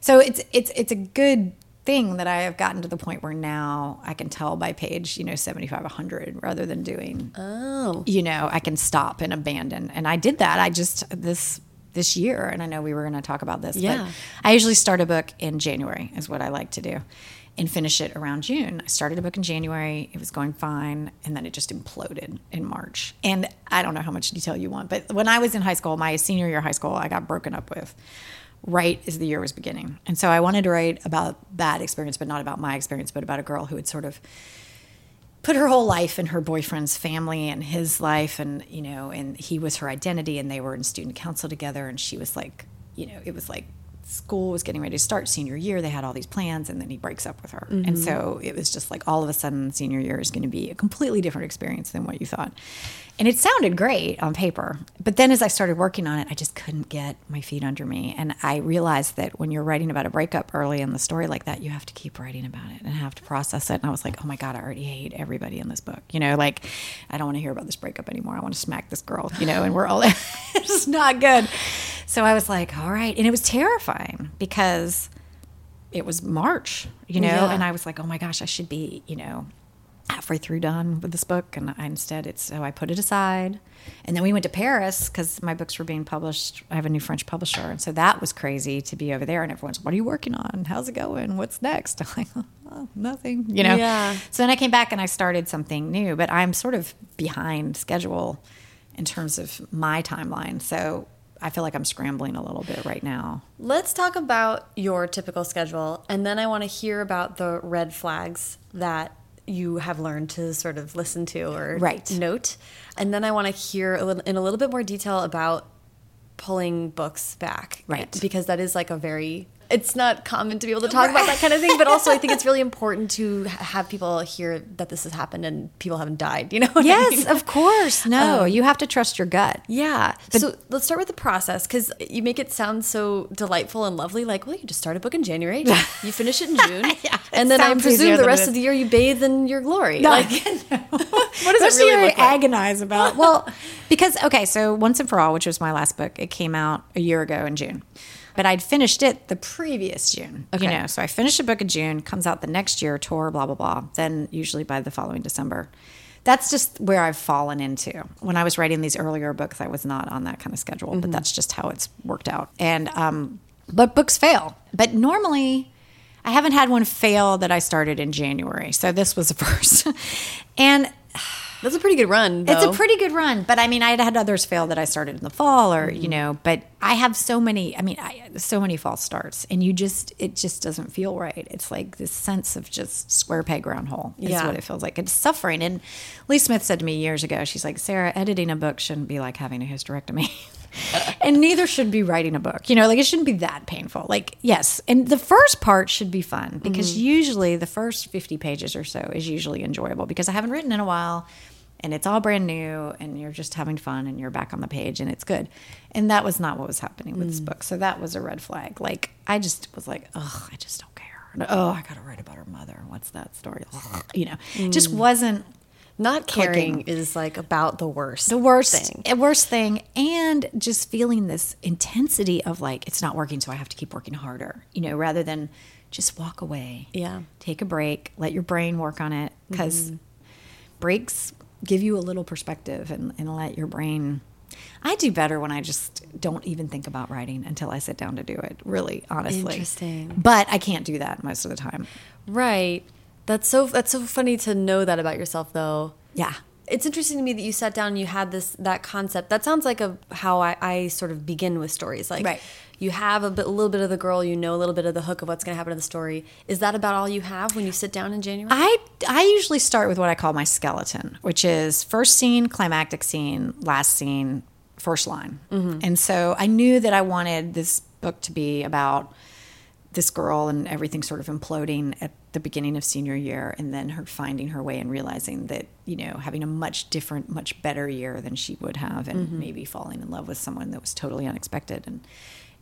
So it's it's it's a good thing that I have gotten to the point where now I can tell by page, you know, 75, 100 rather than doing, oh, you know, I can stop and abandon. And I did that. I just, this, this year, and I know we were going to talk about this, yeah. but I usually start a book in January is what I like to do and finish it around June. I started a book in January, it was going fine, and then it just imploded in March. And I don't know how much detail you want, but when I was in high school, my senior year of high school, I got broken up with right as the year was beginning. And so I wanted to write about that experience, but not about my experience, but about a girl who had sort of put her whole life in her boyfriend's family and his life and you know and he was her identity and they were in student council together and she was like you know it was like school was getting ready to start senior year they had all these plans and then he breaks up with her. And mm-hmm. so it was just like all of a sudden senior year is going to be a completely different experience than what you thought. And it sounded great on paper but then as i started working on it i just couldn't get my feet under me. And i realized that when you're writing about a breakup early in the story like that you have to keep writing about it and have to process it. And i was like oh my god i already hate everybody in this book. You know like i don't want to hear about this breakup anymore. I want to smack this girl you know and we're all it's not good so i was like all right. And it was terrifying because it was march you know Yeah. and i was like oh my gosh i should be you know halfway through done with this book. And I, instead it's so i put it aside. And then we went to paris because my books were being published. I have a new french publisher. And so that was crazy to be over there. And everyone's what are you working on? How's it going? What's next? I'm like oh, nothing you know? Yeah. so then i came back and i started something new but i'm sort of behind schedule in terms of my timeline. So i feel like i'm scrambling a little bit right now Let's talk about your typical schedule, and then I want to hear about the red flags that you have learned to sort of listen to or Right. note. And then I want to hear a little, in a little bit more detail about pulling books back. Right. Because that is like a very it's not common to be able to talk about that kind of thing, but also I think it's really important to have people hear that this has happened and people haven't died, you know? what I yes mean? of course no um, you have to trust your gut Yeah. so let's start with the process because you make it sound so delightful and lovely. Like, well, you just start a book in January, you finish it in June, Yeah, and then I presume the rest of the year you bathe in your glory. No. Like, what does it really like? agonize about? Well, because okay, so Once and for All, which was my last book, it came out a year ago in June, but I'd finished it the previous June. You Okay. know, so I finished a book in June, comes out the next year, tour, blah blah blah. Then usually by the following December. That's just where I've fallen into. When I was writing these earlier books, I was not on that kind of schedule, but that's just how it's worked out. And um, but books fail. But normally, I haven't had one fail that I started in January. So this was the first. and That's a pretty good run. it's a pretty good run, but I mean, I had had others fail that I started in the fall, or Mm-hmm. you know. But I have so many. I mean, I, so many false starts, and you just it just doesn't feel right. It's like this sense of just square peg round hole. Is Yeah. what it feels like. It's suffering. And Lee Smith said to me years ago, she's like, Sarah, editing a book shouldn't be like having a hysterectomy. and neither should be writing a book. You know, like it shouldn't be that painful. Like, yes. And the first part should be fun because Mm-hmm. usually the first 50 pages or so is usually enjoyable because I haven't written in a while and it's all brand new and you're just having fun and you're back on the page and it's good. And that was not what was happening with Mm. this book. So that was a red flag. Like, I just was like, oh, I just don't care. And, oh, I got to write about her mother. What's that story? You know, Mm. just wasn't not caring is like about the worst. the worst thing. the worst thing and just feeling this intensity of like it's not working so i have to keep working harder you know rather than just walk away Yeah. take a break let your brain work on it because breaks give you a little perspective and, and let your brain i do better when i just don't even think about writing until i sit down to do it really honestly Interesting. but i can't do that most of the time Right. That's so that's so funny to know that about yourself though. yeah It's interesting to me that you sat down and you had this that concept. That sounds like a how I, I sort of begin with stories. Like Right. you have a, bit, a little bit of the girl, you know a little bit of the hook of what's going to happen in the story. Is that about all you have when you sit down in January? I I usually start with what I call my skeleton, which is first scene, climactic scene, last scene, first line. Mm-hmm. And so I knew that I wanted this book to be about this girl and everything sort of imploding at the beginning of senior year and then her finding her way and realizing that you know having a much different much better year than she would have and mm-hmm. maybe falling in love with someone that was totally unexpected and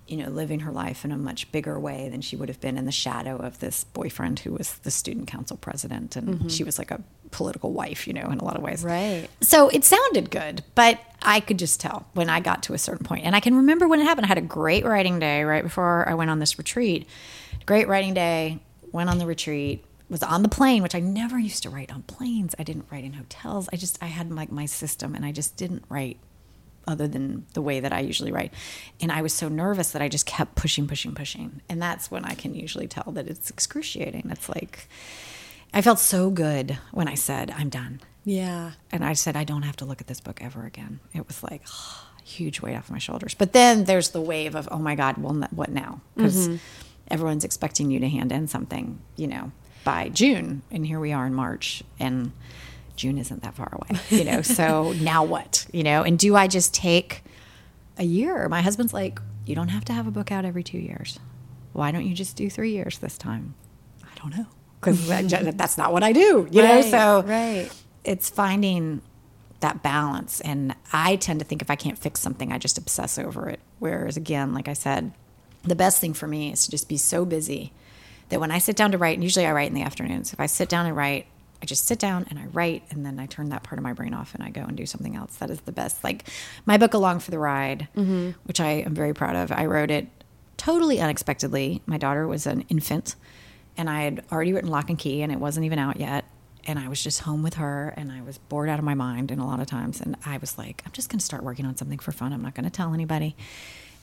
you know living her life in a much bigger way than she would have been in the shadow of this boyfriend who was the student council president and mm-hmm. she was like a political wife you know in a lot of ways Right. so it sounded good, but I could just tell when I got to a certain. And I can remember when it happened. I had a great writing day right before I went on this retreat. Great writing day, went on the retreat, was on the plane, which I never used to write on planes. I didn't write in hotels. I just, I had like my system and I just didn't write other than the way that I usually write. And I was so nervous that I just kept pushing, pushing, pushing. And that's when I can usually tell that it's excruciating. It's like, I felt so good when I said, I'm done Yeah. and I said I don't have to look at this book ever again. It was like huge weight off my shoulders. But then there's the wave of oh my god, well, what now? Because mm-hmm. Everyone's expecting you to hand in something, you know. by June. And here we are in March. And June isn't that far away, you know? so now what, you know? And do I just take a year? My husband's like, you don't have to have a book out every two years. Why don't you just do three years this time? I don't know. Because that's not what I do, you know? So right. it's finding that balance. And I tend to think if I can't fix something, I just obsess over it. Whereas, again, like I said, the best thing for me is to just be so busy that when I sit down to write, and usually I write in the afternoons, if I sit down and write, I just sit down and I write, and then I turn that part of my brain off and I go and do something else. That is the best. Like my book, Along for the Ride, mm-hmm. which I am very proud of, I wrote it totally unexpectedly. My daughter was an infant, and I had already written Lock and Key, and it wasn't even out yet. And I was just home with her, and I was bored out of my mind, and a lot of times, and I was like, I'm just going to start working on something for fun. I'm not going to tell anybody.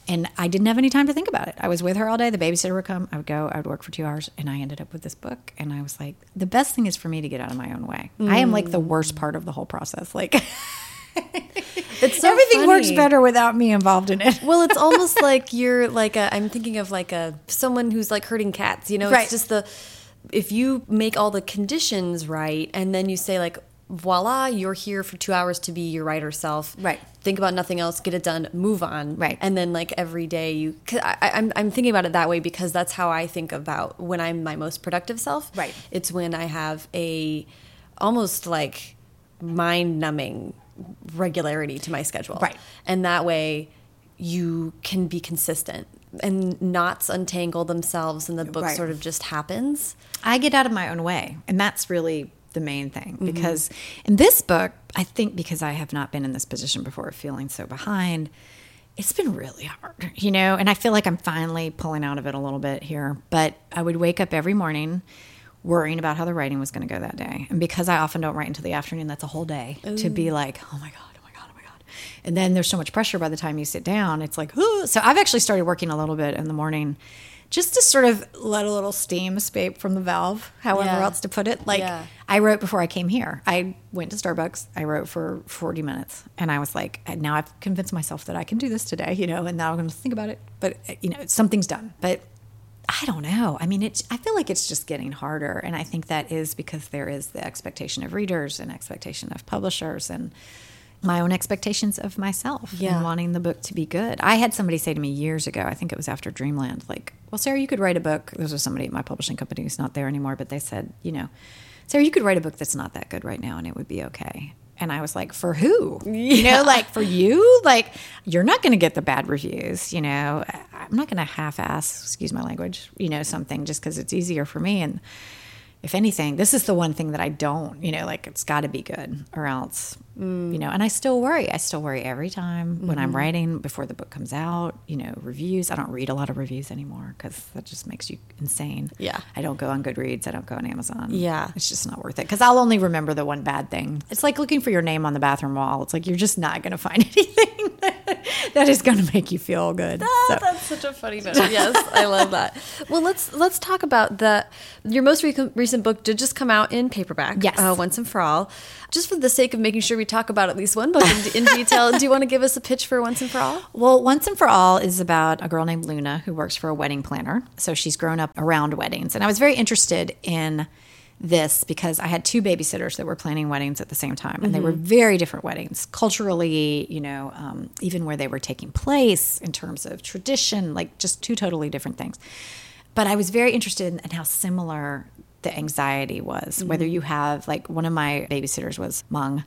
And I didn't have any time to think about it. I was with her all day. The babysitter would come. I would go. I would work for two hours, and I ended up with this book. And I was like, the best thing is for me to get out of my own way. I am like the mm. worst part of the whole process. Like, It's so everything works better without me involved in it. Well, it's almost like you're like a. I'm thinking of like a someone who's like herding cats. You know, Right. it's just the if you make all the conditions right, and then you say like, voila, you're here for two hours to be your writer self. Right. Think about nothing else. Get it done. Move on. Right. And then like every day you. Cause I, I- I'm I'm thinking about it that way because that's how I think about when I'm my most productive self. Right. It's when I have a almost like mind numbing regularity to my schedule. Right. And that way you can be consistent and knots untangle themselves and the book Right. sort of just happens. I get out of my own way. And that's really the main thing. Mm-hmm. Because in this book, I think because I have not been in this position before, feeling so behind, it's been really hard, you know? And I feel like I'm finally pulling out of it a little bit here. But I would wake up every morning worrying about how the writing was going to go that day. And because I often don't write until the afternoon, that's a whole day to be like, oh my God, oh my God, oh my God. And then there's so much pressure by the time you sit down. It's like, Ooh. so I've actually started working a little bit in the morning just to sort of let a little steam escape from the valve, however Yeah. else to put it. Like Yeah. I wrote before I came here. I went to Starbucks. I wrote for 40 minutes and I was like, now I've convinced myself that I can do this today, you know, and now I'm going to think about it. But, uh, you know, something's done. But I don't know. I mean, it's, I feel like it's just getting harder. And I think that is because there is the expectation of readers and expectation of publishers and my own expectations of myself Yeah. and wanting the book to be good. I had somebody say to me years ago, I think it was after Dreamland, like, well, Sarah, you could write a book. This was somebody at my publishing company who's not there anymore, but they said, you know, Sarah, you could write a book that's not that good right now and it would be okay. And I was like, for who? You know, like for you? Like, you're not going to get the bad reviews, you know? I'm not going to half ass, excuse my language, you know, something just because it's easier for me. And if anything, this is the one thing that I don't, you know, like it's got to be good or else, Mm. you know, and I still worry. I still worry every time when I'm writing before the book comes out, you know, reviews. I don't read a lot of reviews anymore because that just makes you insane. Yeah. I don't go on Goodreads. I don't go on Amazon. Yeah. It's just not worth it because I'll only remember the one bad thing. It's like looking for your name on the bathroom wall. It's like you're just not going to find anything that is going to make you feel good. So- That's such a funny note. Yes, I love that. Well, let's let's talk about the your most recent recent book did just come out in paperback. Yes. uh, once and for all. Just for the sake of making sure we talk about at least one book in, in detail, do you want to give us a pitch for Once and for All? Well, Once and for All is about a girl named Luna who works for a wedding planner. So she's grown up around weddings. And I was very interested in this because I had two babysitters that were planning weddings at the same time. And they were very different weddings, culturally, you know, um, even where they were taking place in terms of tradition, like just two totally different things. But I was very interested in, in how similar the anxiety was, whether you have, like, one of my babysitters was Hmong.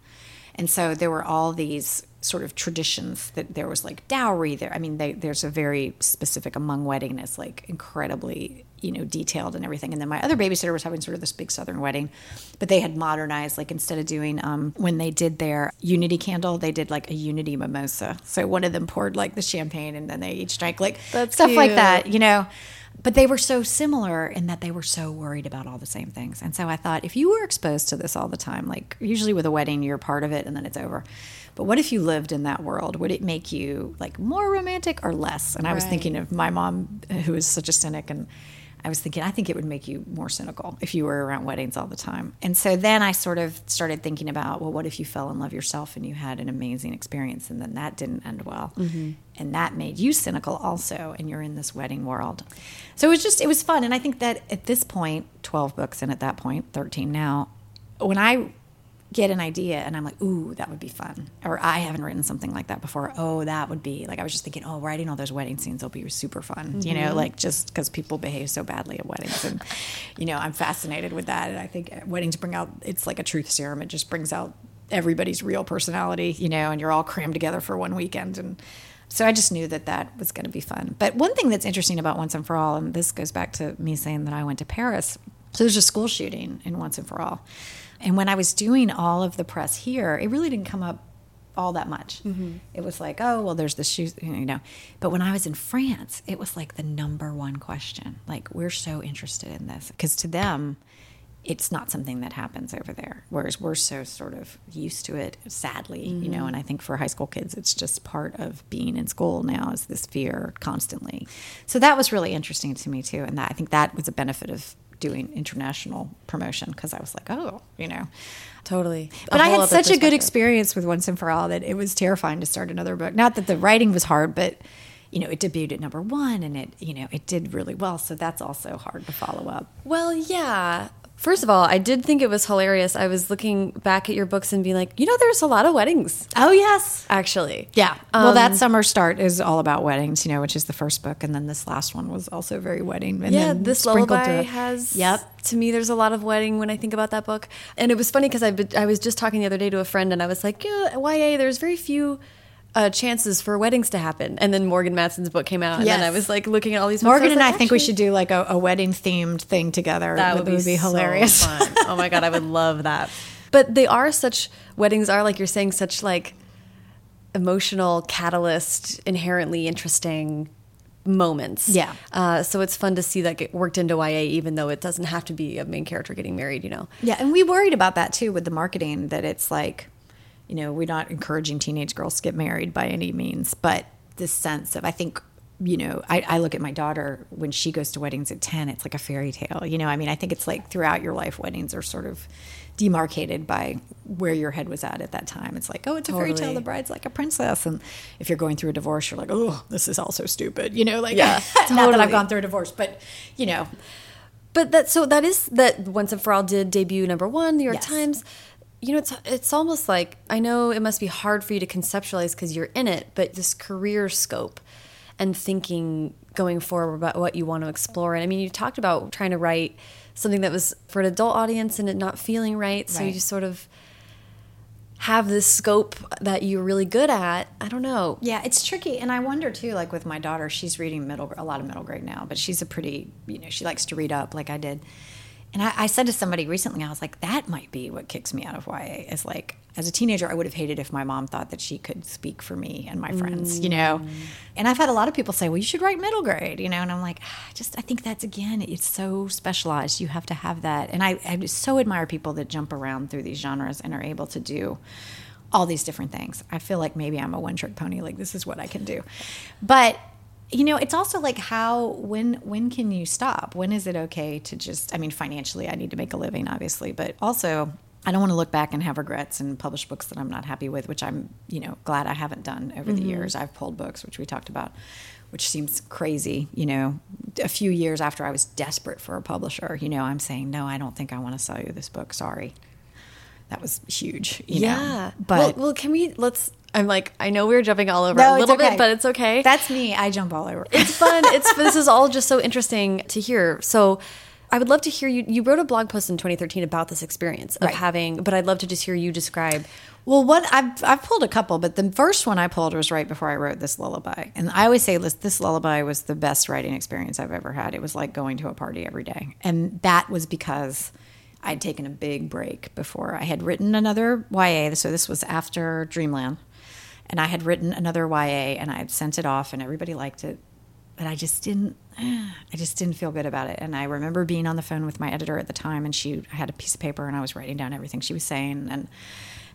And so there were all these sort of traditions that there was like dowry there. I mean, they, there's a very specific Hmong wedding is like incredibly, you know, detailed and everything. And then my other babysitter was having sort of this big Southern wedding, but they had modernized, like instead of doing, um, when they did their unity candle, they did like a unity mimosa. So one of them poured like the champagne and then they each drank like That's stuff like that, you know. But they were so similar in that they were so worried about all the same things. And so I thought, if you were exposed to this all the time, like usually with a wedding, you're part of it and then it's over. But what if you lived in that world? Would it make you like more romantic or less? And I was thinking of my mom, who is such a cynic, and I was thinking, I think it would make you more cynical if you were around weddings all the time. And so then I sort of started thinking about, well, what if you fell in love yourself and you had an amazing experience and then that didn't end well? Mm-hmm. And that made you cynical also, and you're in this wedding world. So it was just, it was fun. And I think that at this point, 12 books, and at that point, 13 now, when I get an idea and I'm like, ooh, that would be fun. Or I haven't written something like that before. Oh, that would be like, I was just thinking, oh, writing all those wedding scenes will be super fun, mm-hmm. you know, mm-hmm. like just because people behave so badly at weddings. And, you know, I'm fascinated with that. And I think weddings bring out, it's like a truth serum. It just brings out everybody's real personality, you know, and you're all crammed together for one weekend. And, so I just knew that that was going to be fun. But one thing that's interesting about Once and For All, and this goes back to me saying that I went to Paris. So there's a school shooting in Once and For All. And when I was doing all of the press here, it really didn't come up all that much. Mm-hmm. It was like, oh, well, there's the shoes, you know. But when I was in France, it was like the number one question. Like, we're so interested in this. Because to them, it's not something that happens over there. Whereas we're so sort of used to it, sadly, mm-hmm. you know. Mm-hmm. And I think for high school kids, it's just part of being in school now is this fear constantly. So that was really interesting to me, too. And that, I think that was a benefit of doing international promotion because I was like, oh, you know. Totally. But I had such a good experience with Once and For All that it was terrifying to start another book. Not that the writing was hard, but you know, it debuted at number one and it, you know, it did really well. So that's also hard to follow up. Well, yeah. First of all, I did think it was hilarious. I was looking back at your books and being like, you know, there's a lot of weddings. Oh, yes. Actually. Yeah. Um, well, that summer start is all about weddings, you know, which is the first book. And then this last one was also very wedding. And yeah, this lullaby has. Yep. To me, there's a lot of wedding when I think about that book. And it was funny because I, I was just talking the other day to a friend and I was like, yeah, YA, there's very few uh, chances for weddings to happen. And then Morgan Matson's book came out, and yes. then I was like looking at all these. Morgan I and like, I think we should do like a, a wedding themed thing together. That would, be, would be hilarious. So oh my god, I would love that. But they are such weddings are like you're saying such like emotional catalyst, inherently interesting moments. Yeah. Uh, so it's fun to see that get worked into YA, even though it doesn't have to be a main character getting married. You know. Yeah, and we worried about that too with the marketing that it's like you know, we're not encouraging teenage girls to get married by any means, but this sense of, I think, you know, I, I, look at my daughter when she goes to weddings at 10, it's like a fairy tale. You know, I mean, I think it's like throughout your life, weddings are sort of demarcated by where your head was at at that time. It's like, oh, it's totally. a fairy tale. The bride's like a princess. And if you're going through a divorce, you're like, oh, this is also stupid. You know, like, yeah, totally. not that I've gone through a divorce, but, you know. But that, so that is that Once and For All did debut number one, New York yes. Times you know, it's it's almost like I know it must be hard for you to conceptualize because you're in it, but this career scope and thinking going forward about what you want to explore. And I mean, you talked about trying to write something that was for an adult audience and it not feeling right. So you just sort of have this scope that you're really good at. I don't know. Yeah, it's tricky. And I wonder too, like with my daughter, she's reading middle a lot of middle grade now, but she's a pretty, you know, she likes to read up like I did. And I, I, said to somebody recently, I was like, that might be what kicks me out of YA. Is like, as a teenager, I would have hated if my mom thought that she could speak for me and my friends, mm. you know? Mm. And I've had a lot of people say, well, you should write middle grade, you know? And I'm like, ah, just, I think that's, again, it's so specialized. You have to have that. And I, I so admire people that jump around through these genres and are able to do all these different things. I feel like maybe I'm a one trick pony, like, this is what I can do. But you know it's also like how when when can you stop? When is it okay to just i mean financially i need to make a living obviously but also i don't want to look back and have regrets and publish books that i'm not happy with which i'm you know glad i haven't done over mm-hmm. the years. I've pulled books which we talked about which seems crazy you know. A few years after i was desperate for a publisher you know i'm saying no i don't think i want to sell you this book. Sorry. That was huge yeah know? but well, well can we let's I'm like, I know we are jumping all over no, a little okay. bit, but it's okay. That's me. I jump all over. it's fun. It's this is all just so interesting to hear. So I would love to hear you. You wrote a blog post in 2013 about this experience of right. having, but I'd love to just hear you describe. Well, what I've I've pulled a couple, but the first one I pulled was right before I wrote this lullaby, and I always say this, this lullaby was the best writing experience I've ever had. It was like going to a party every day, and that was because I'd taken a big break before I had written another YA. So this was after Dreamland and I had written another YA and I had sent it off and everybody liked it, but I just didn't. I just didn't feel good about it. And I remember being on the phone with my editor at the time, and she I had a piece of paper and I was writing down everything she was saying and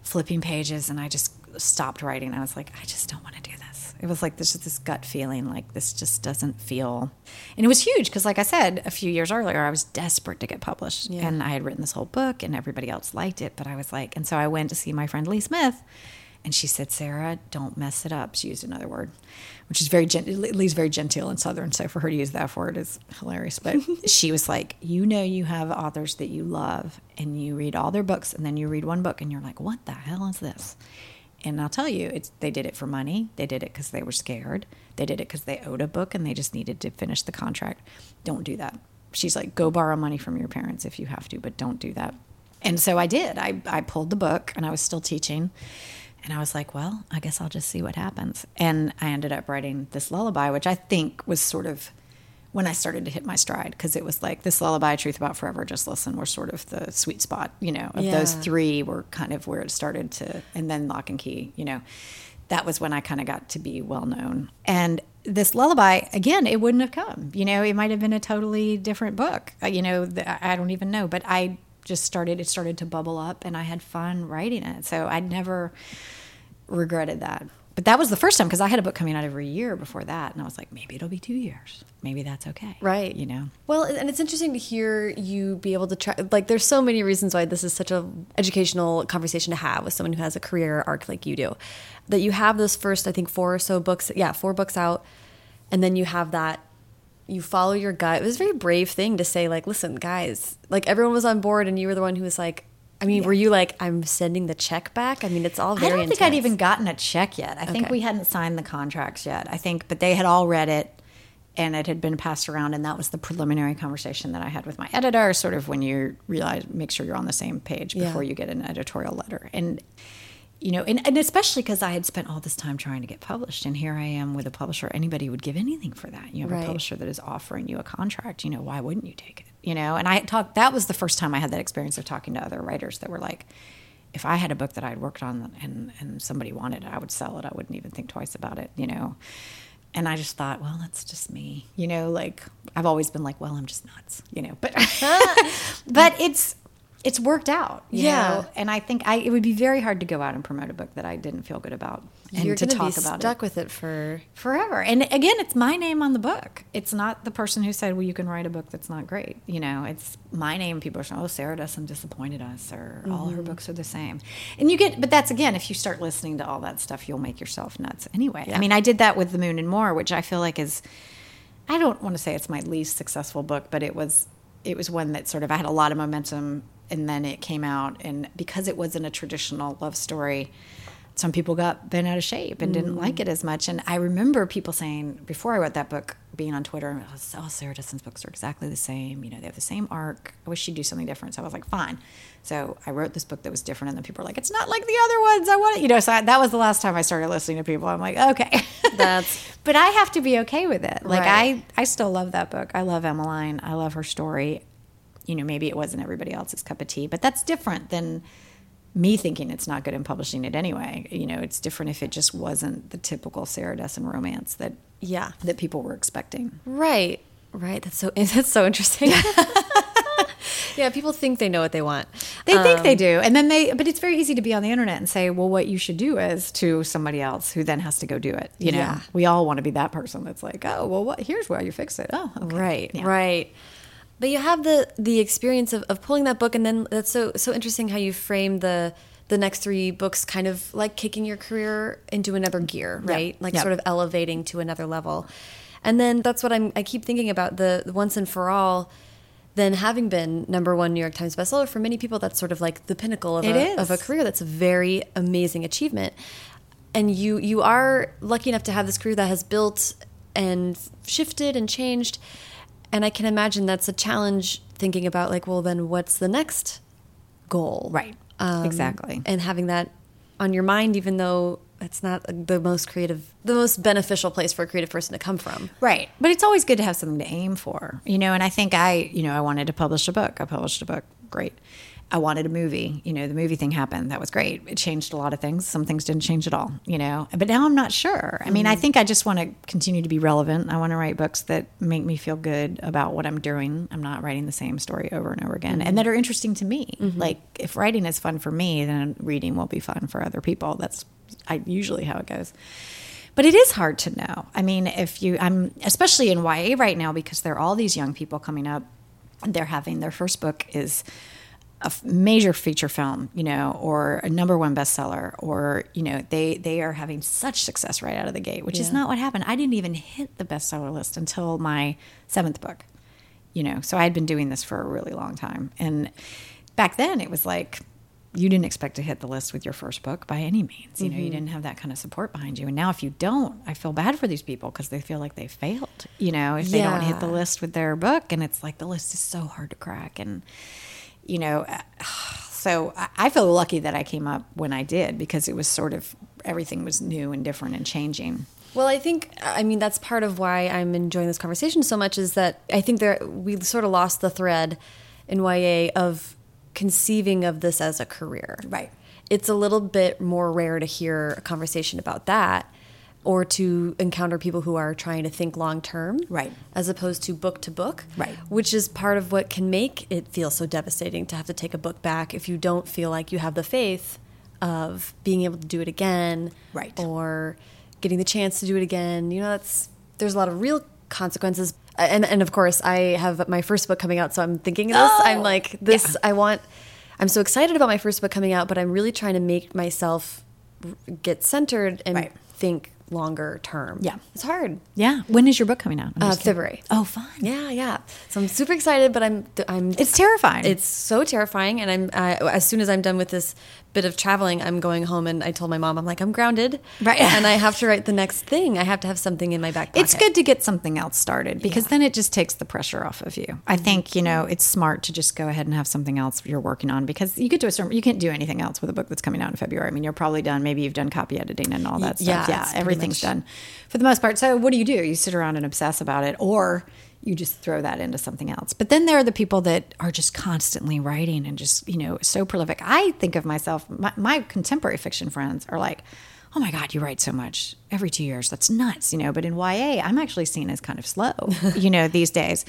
flipping pages, and I just stopped writing. I was like, I just don't want to do this. It was like this is this gut feeling like this just doesn't feel and it was huge because like I said a few years earlier I was desperate to get published Yeah. and I had written this whole book and everybody else liked it but I was like and so I went to see my friend Lee Smith and she said Sarah don't mess it up she used another word which is very gen- Lee's very genteel and southern so for her to use that word is hilarious but she was like you know you have authors that you love and you read all their books and then you read one book and you're like what the hell is this and I'll tell you, it's they did it for money. They did it because they were scared. They did it because they owed a book and they just needed to finish the contract. Don't do that. She's like, go borrow money from your parents if you have to, but don't do that. And so I did. I, I pulled the book and I was still teaching. And I was like, well, I guess I'll just see what happens. And I ended up writing this lullaby, which I think was sort of when I started to hit my stride because it was like this lullaby, Truth About Forever, Just Listen were sort of the sweet spot, you know, of those three were kind of where it started to, and then Lock and Key, you know, that was when I kind of got to be well known. And this lullaby, again, it wouldn't have come, you know, it might have been a totally different book, uh, you know, I don't even know, but I just started, it started to bubble up and I had fun writing it. So I'd never, regretted that. But that was the first time because I had a book coming out every year before that, and I was like, maybe it'll be two years. Maybe that's okay. Right. You know. Well, and it's interesting to hear you be able to try. Like, there's so many reasons why this is such a educational conversation to have with someone who has a career arc like you do. That you have those first, I think, four or so books. Yeah, four books out, and then you have that. You follow your gut. It was a very brave thing to say, like, listen, guys, like everyone was on board, and you were the one who was like, I mean, were you like, I'm sending the check back? I mean, it's all very. I don't think I'd even gotten a check yet. I think we hadn't signed the contracts yet. I think, but they had all read it, and it had been passed around, and that was the preliminary conversation that I had with my editor. Sort of when you realize, make sure you're on the same page Yeah. before you get an editorial letter, and you know, and, and especially because I had spent all this time trying to get published, and here I am with a publisher. Anybody would give anything for that. You have Right. a publisher that is offering you a contract. You know, why wouldn't you take it? You know, and I talked. That was the first time I had that experience of talking to other writers that were like, if I had a book that I'd worked on and and somebody wanted it, I would sell it. I wouldn't even think twice about it. You know. And I just thought, well, that's just me, you know. Like I've always been like, well, I'm just nuts, you know. But but it's it's worked out, you Yeah. know? And I think I, it would be very hard to go out and promote a book that I didn't feel good about and You're to talk about stuck it with it for. forever. And again, it's my name on the book. It's not the person who said, "Well, you can write a book that's not great." You know, it's my name. People are saying, "Oh, Sarah Dessen disappointed us," or "All Mm-hmm. her books are the same." And you get, but that's again, if you start listening to all that stuff, you'll make yourself nuts anyway. Yeah. I mean, I did that with The Moon and More, which I feel like is, I don't want to say it's my least successful book, but it was, it was one that sort of I had a lot of momentum, and then it came out, and because it wasn't a traditional love story some people got bent out of shape and didn't like mm. it as much. And I remember people saying before I wrote that book, being on Twitter, oh, Sarah Dessen's books are exactly the same. You know, they have the same arc. I wish she'd do something different. So I was like, fine. So I wrote this book that was different, and then people were like, it's not like the other ones. I want it. You know, so I, that was the last time I started listening to people. I'm like, okay, That's- but I have to be okay with it. Like Right. I, I still love that book. I love Emaline. I love her story. You know, maybe it wasn't everybody else's cup of tea, but that's different than me thinking it's not good and publishing it anyway. You know, it's different if it just wasn't the typical Sarah Dessen romance that Yeah. that people were expecting. Right. Right. That's so that's so interesting. yeah, people think they know what they want. They think Um, they do, and then they. But it's very easy to be on the internet and say, "Well, what you should do is to somebody else who then has to go do it." You know, Yeah. we all want to be that person that's like, "Oh, well, what? Here's where you fix it." Oh, okay. Right. Yeah. Right. But you have the the experience of, of pulling that book and then that's so so interesting how you frame the the next three books kind of like kicking your career into another gear, right? Like Yep. sort of elevating to another level. And then that's what I'm I keep thinking about the, the once and for all then having been number one New York Times bestseller for many people that's sort of like the pinnacle of It a of a career that's a very amazing achievement and you you are lucky enough to have this career that has built and shifted and changed and i can imagine that's a challenge thinking about like well then what's the next goal Right. Um, exactly. and having that on your mind even though it's not the most creative the most beneficial place for a creative person to come from Right. But it's always good to have something to aim for, you know. And I think I, you know, I wanted to publish a book. I published a book. Great. I wanted a movie. You know, the movie thing happened. That was great. It changed a lot of things. Some things didn't change at all, you know. But now I'm not sure. I mean, I mm-hmm. think I just want to continue to be relevant. I want to write books that make me feel good about what I'm doing. I'm not writing the same story over and over again and mm-hmm. that are interesting to me. Mm-hmm. Like, if writing is fun for me, then reading will be fun for other people. That's I, usually how it goes. But it is hard to know. I mean, if you, I'm especially in YA right now because there are all these young people coming up. They're having their first book is a major feature film, you know, or a number one bestseller, or you know, they they are having such success right out of the gate, which is not what happened. I didn't even hit the bestseller list until my seventh book, you know. So I had been doing this for a really long time, and back then it was like you didn't expect to hit the list with your first book by any means. You know, Mm-hmm. you didn't have that kind of support behind you. And now, if you don't, I feel bad for these people because they feel like they failed. You know, if they don't hit the list with their book, and it's like the list is so hard to crack, and you know, uh, so I- I feel lucky that I came up when I did because it was sort of everything was new and different and changing. Well, I think I mean that's part of why I'm enjoying this conversation so much is that I think there we sort of lost the thread in YA of conceiving of this as a career. Right. It's a little bit more rare to hear a conversation about that or to encounter people who are trying to think long term. Right. As opposed to book to book. Right. Which is part of what can make it feel so devastating to have to take a book back if you don't feel like you have the faith of being able to do it again Right. or getting the chance to do it again. You know, that's there's a lot of real consequences. And and of course, I have my first book coming out, so I'm thinking of this. Oh, I'm like this. yeah. I want. I'm so excited about my first book coming out, but I'm really trying to make myself get centered and Right. think longer term. Yeah. it's hard. Yeah. When is your book coming out? Uh. February. Oh, fun. Yeah, yeah. So I'm super excited, but I'm I'm. It's terrifying. It's so terrifying, and I'm as soon as I'm done with this bit of traveling, I'm going home, and I told my mom, I'm like, I'm grounded, Right. and I have to write the next thing. I have to have something in my back pocket. It's good to get something else started because Yeah. then it just takes the pressure off of you. I mm-hmm. think, you know, it's smart to just go ahead and have something else you're working on because you get to a certain, you can't do anything else with a book that's coming out in February. I mean, you're probably done. Maybe you've done copy editing and all that Y- stuff. yeah, Yeah, everything's done for the most part. So what do you do? You sit around and obsess about it or you just throw that into something else. But then there are the people that are just constantly writing and just, you know, so prolific. I think of myself, my, my contemporary fiction friends are like, oh my God, you write so much every two years. That's nuts, you know. But in YA, I'm actually seen as kind of slow, you know, these days.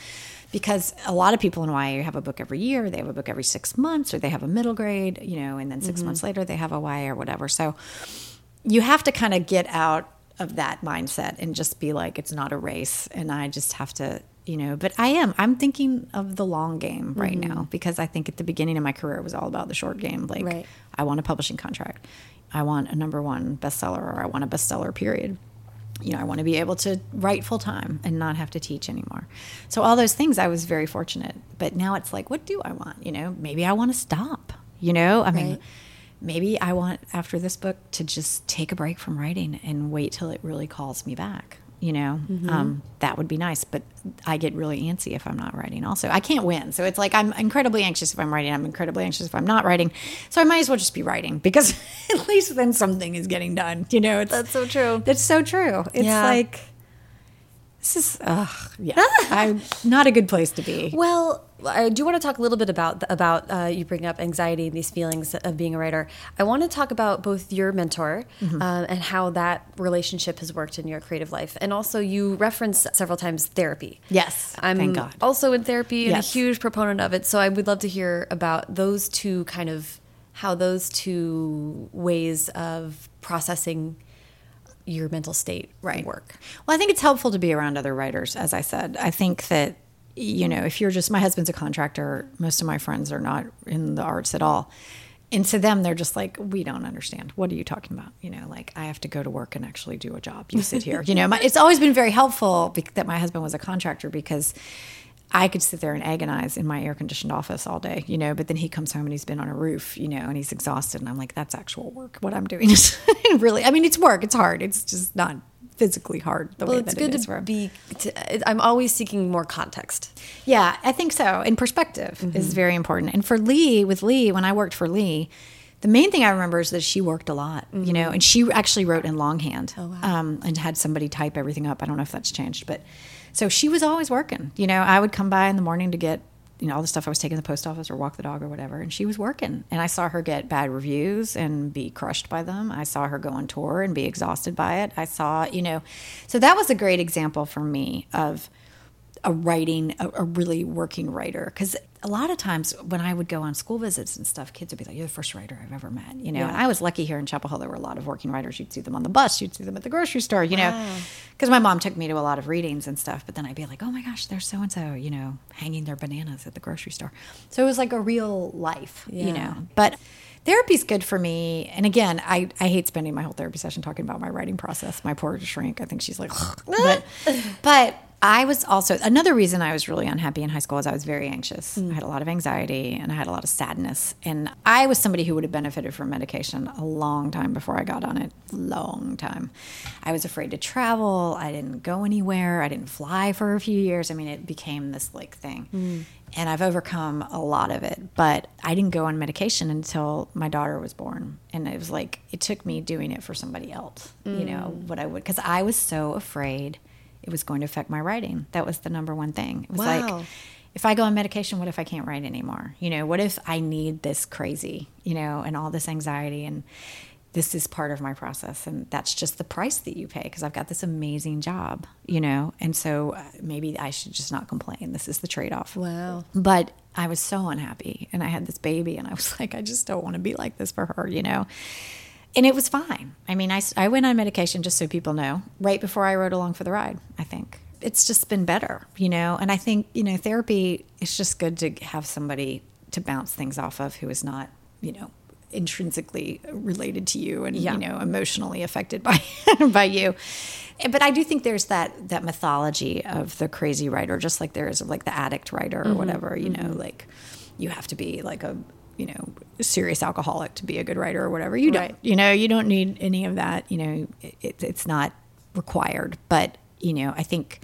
Because a lot of people in YA have a book every year, they have a book every six months, or they have a middle grade, you know, and then 6 months mm-hmm. later they have a YA or whatever. So you have to kind of get out of that mindset and just be like it's not a race and i just have to you know but i am i'm thinking of the long game right Mm-hmm. now because i think at the beginning of my career it was all about the short game. Like Right. i want a publishing contract. I want a number one bestseller or i want a bestseller period. You know i want to be able to write full time and not have to teach anymore. So all those things i was very fortunate but now it's like what do i want? You know maybe i want to stop you know? I mean maybe I want after this book to just take a break from writing and wait till it really calls me back. You know, um, that would be nice. But I get really antsy if I'm not writing. Also, I can't win, so it's like I'm incredibly anxious if I'm writing. I'm incredibly anxious if I'm not writing. So I might as well just be writing because at least then something is getting done. You know, it's, That's so true. That's so true. It's Yeah. like this is, ugh, yeah, I'm not a good place to be. Well, I do want to talk a little bit about about uh, you bring up anxiety and these feelings of being a writer. I want to talk about both your mentor Mm-hmm. uh, and how that relationship has worked in your creative life, and also you reference several times therapy. Yes, I'm thank God. also in therapy and Yes. a huge proponent of it. So I would love to hear about those two kind of how those two ways of processing your mental state right. work. Well, I think it's helpful to be around other writers, as I said. I think that, you know, if you're just, my husband's a contractor, most of my friends are not in the arts at all. And to them, they're just like, we don't understand. What are you talking about? You know, like I have to go to work and actually do a job. You sit here. you know, my, it's always been very helpful that my husband was a contractor because I could sit there and agonize in my air conditioned office all day, you know, but then he comes home and he's been on a roof, you know, and he's exhausted. And I'm like, that's actual work. What I'm doing is really, I mean, it's work, it's hard. It's just not physically hard the Well, way it's that good it is for to be. To, I'm always seeking more context. Yeah, I think so. And perspective Mm-hmm. is very important. And for Lee, with Lee, when I worked for Lee, the main thing I remember is that she worked a lot, you know, and she actually wrote in longhand Mm-hmm. Oh, wow. um, and had somebody type everything up. I don't know if that's changed, but so she was always working. You know, I would come by in the morning to get, you know, all the stuff I was taking to the post office or walk the dog or whatever, and she was working. And I saw her get bad reviews and be crushed by them. I saw her go on tour and be exhausted by it. I saw, you know, so that was a great example for me of a writing a, a really working writer because a lot of times when I would go on school visits and stuff, kids would be like, "You're the first writer I've ever met," you know. Yeah. And I was lucky here in Chapel Hill. There were a lot of working writers. You'd see them on the bus. You'd see them at the grocery store, you know, because my mom took me to a lot of readings and stuff. But then I'd be like, "Oh my gosh, there's so and so," you know, hanging their bananas at the grocery store. So it was like a real life, you know. But therapy's good for me. And again, I, I hate spending my whole therapy session talking about my writing process. My poor shrink. I think she's like, but, but I was also another reason I was really unhappy in high school is I was very anxious. Mm. I had a lot of anxiety and I had a lot of sadness. And I was somebody who would have benefited from medication a long time before I got on it. Long time. I was afraid to travel. I didn't go anywhere. I didn't fly for a few years. I mean, it became this like thing mm. and I've overcome a lot of it. But I didn't go on medication until my daughter was born, and it was like it took me doing it for somebody else. You know mm. what I would because I was so afraid it was going to affect my writing. That was the number one thing. It was Wow. like if I go on medication, what if I can't write anymore? You know, what if I need this crazy, you know, and all this anxiety and this is part of my process and that's just the price that you pay because I've got this amazing job, you know. And so uh, maybe I should just not complain. This is the trade-off. Wow. But I was so unhappy and I had this baby and I was like I just don't want to be like this for her, you know. And it was fine. I mean, I, I went on medication just so people know right before I rode along for the ride, I think. It's just been better, you know. And I think, you know, therapy, it's just good to have somebody to bounce things off of who is not, you know, intrinsically related to you and, Yeah. you know, emotionally affected by by you. Eh, but I do think there's that that mythology of the crazy writer, just like there is of like the addict writer or mm-hmm. whatever, you know, mm-hmm. like you have to be like a you know serious alcoholic to be a good writer or whatever. You don't, Right. you know, you don't need any of that. You know, it, it's not required. But you know, I think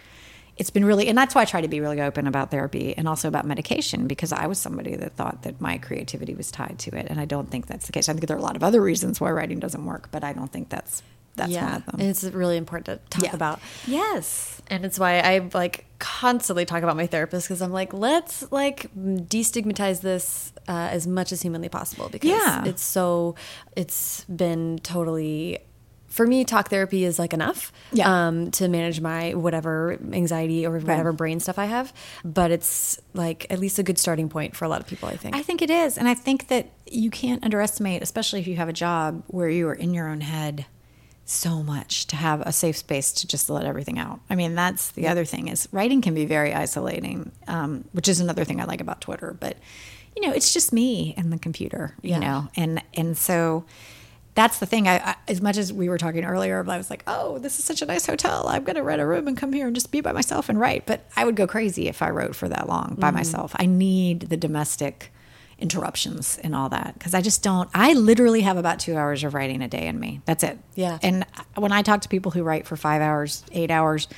it's been really, and that's why I try to be really open about therapy and also about medication because I was somebody that thought that my creativity was tied to it, and I don't think that's the case. I think there are a lot of other reasons why writing doesn't work, but I don't think that's that's one yeah. of them. And it's really important to talk Yeah. about. Yes. And it's why I like constantly talk about my therapist because I'm like, let's like destigmatize this uh, as much as humanly possible because Yeah. it's so, it's been totally. For me, talk therapy is like enough Yeah. um, to manage my whatever anxiety or whatever brain stuff I have. But it's like at least a good starting point for a lot of people, I think. I think it is. And I think that you can't underestimate, especially if you have a job where you are in your own head so much to have a safe space to just let everything out. I mean, that's the other thing is writing can be very isolating, um, which is another thing I like about Twitter. But you know, it's just me and the computer, you Yeah. know, and and so that's the thing. I, I as much as we were talking earlier, I was like, "Oh, this is such a nice hotel. I'm going to rent a room and come here and just be by myself and write." But I would go crazy if I wrote for that long by myself. I need the domestic interruptions and all that because I just don't. I literally have about two hours of writing a day in me. That's it. Yeah. And when I talk to people who write for five hours, eight hours,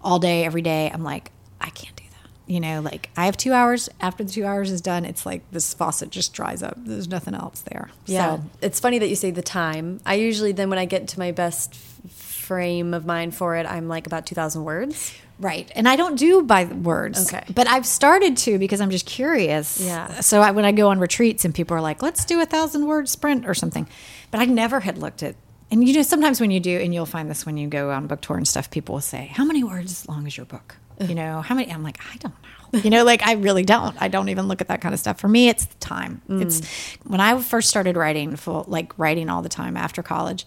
all day, every day, I'm like, I can't do that. You know, like I have two hours. After the two hours is done, it's like this faucet just dries up. There's nothing else there. Yeah. So, It's funny that you say the time. I usually then when I get to my best frame of mind for it, I'm like about 2000 words. Right. And I don't do by words. Okay. But I've started to because I'm just curious. Yeah. So I, when I go on retreats and people are like, let's do a thousand word sprint or something. But I never had looked at, and you know, sometimes when you do, and you'll find this when you go on book tour and stuff, people will say, how many words long is your book? You know, how many? I'm like, I don't know. You know, like I really don't. I don't even look at that kind of stuff. For me, it's the time. Mm. It's when I first started writing, full like writing all the time after college.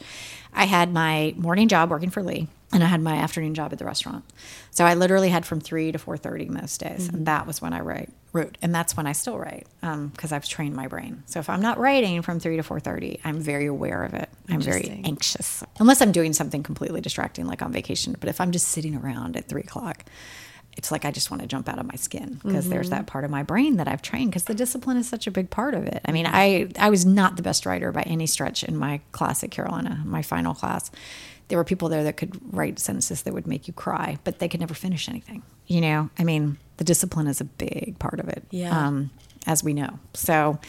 I had my morning job working for Lee, and I had my afternoon job at the restaurant. So I literally had from three to four thirty most days, and mm-hmm. that was when I write wrote, and that's when I still write um, because I've trained my brain. So if I'm not writing from three to four thirty, I'm very aware of it. I'm very anxious, unless I'm doing something completely distracting, like on vacation. But if I'm just sitting around at three o'clock. It's like I just want to jump out of my skin because there's mm-hmm. that part of my brain that I've trained because the discipline is such a big part of it. I mean, I I was not the best writer by any stretch in my class at Carolina, my final class. There were people there that could write sentences that would make you cry, but they could never finish anything. You know, I mean, the discipline is a big part of it, Yeah. um, as we know. So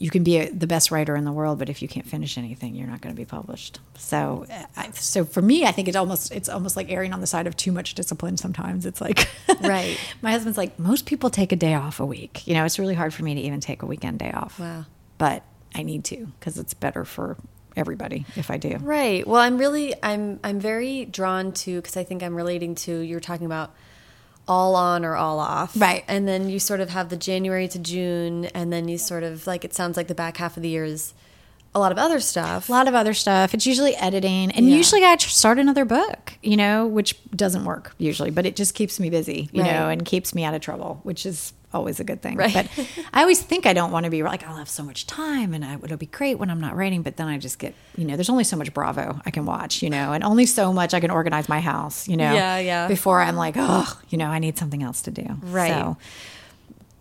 you can be a, the best writer in the world, but if you can't finish anything, you're not going to be published. So, I, so for me, I think it's almost it's almost like erring on the side of too much discipline. Sometimes it's like, Right. my husband's like, most people take a day off a week. You know, it's really hard for me to even take a weekend day off. Wow. But I need to because it's better for everybody if I do. Right. Well, I'm really I'm I'm very drawn to because I think I'm relating to you're talking about all on or all off. Right. And then you sort of have the January to June, and then you sort of like it sounds like the back half of the year is a lot of other stuff. a lot of other stuff. It's usually editing, and Yeah. usually I start another book, you know, which doesn't work usually, but it just keeps me busy, you Right. know, and keeps me out of trouble, which is always a good thing. Right. But I always think I don't want to be like I'll have so much time, and I, it'll be great when I'm not writing. But then I just get, you know, there's only so much Bravo I can watch, you know, and only so much I can organize my house, you know. Yeah, yeah. Before I'm like, oh, you know, I need something else to do. Right. So,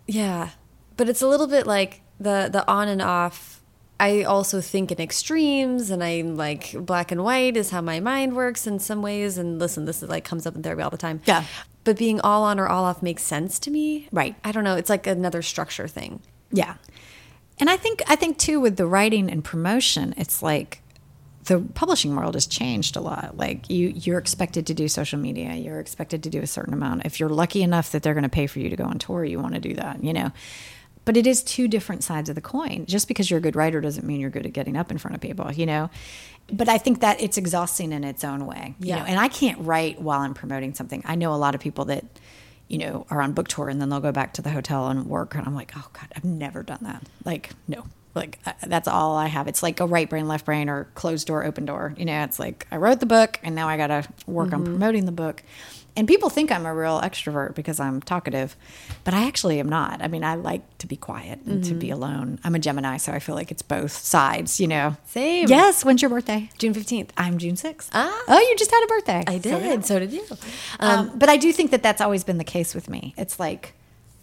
Yeah, but it's a little bit like the the on and off. I also think in extremes, and I'm like black and white is how my mind works in some ways. And listen, this is like comes up in therapy all the time. Yeah. But being all on or all off makes sense to me. Right. I don't know. It's like another structure thing. Yeah. And I think I think too with the writing and promotion, it's like the publishing world has changed a lot. Like you you're expected to do social media, you're expected to do a certain amount. If you're lucky enough that they're going to pay for you to go on tour, you want to do that, you know. But it is two different sides of the coin. Just because you're a good writer doesn't mean you're good at getting up in front of people, you know. But I think that it's exhausting in its own way. You Yeah. know? And I can't write while I'm promoting something. I know a lot of people that you know, are on book tour and then they'll go back to the hotel and work. And I'm like, oh God, I've never done that. Like, no, like I, that's all I have. It's like a right brain, left brain, or closed door, open door. You know, it's like I wrote the book and now I got to work on mm-hmm. promoting the book. And people think I'm a real extrovert because I'm talkative, but I actually am not. I mean, I like to be quiet and to be alone. I'm a Gemini, so I feel like it's both sides, you know. Same. Yes. When's your birthday? June fifteenth. I'm June 6th. Ah. Oh, you just had a birthday. I So did. So did you. um, but I do think that that's always been the case with me. It's like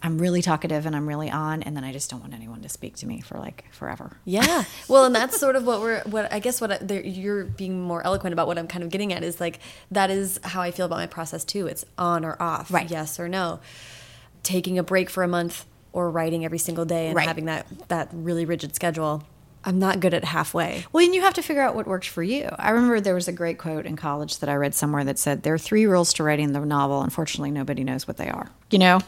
I'm really talkative and I'm really on, and then I just don't want anyone to speak to me for like forever. Yeah. Well, and that's sort of what we're, what I guess what I, there, you're being more eloquent about what I'm kind of getting at is like, that is how I feel about my process too. It's on or off, Right. yes or no. Taking a break for a month or writing every single day and Right. having that, that really rigid schedule. I'm not good at halfway. Well, and you have to figure out what works for you. I remember there was a great quote in college that I read somewhere that said, There are three rules to writing the novel. Unfortunately, nobody knows what they are, you know?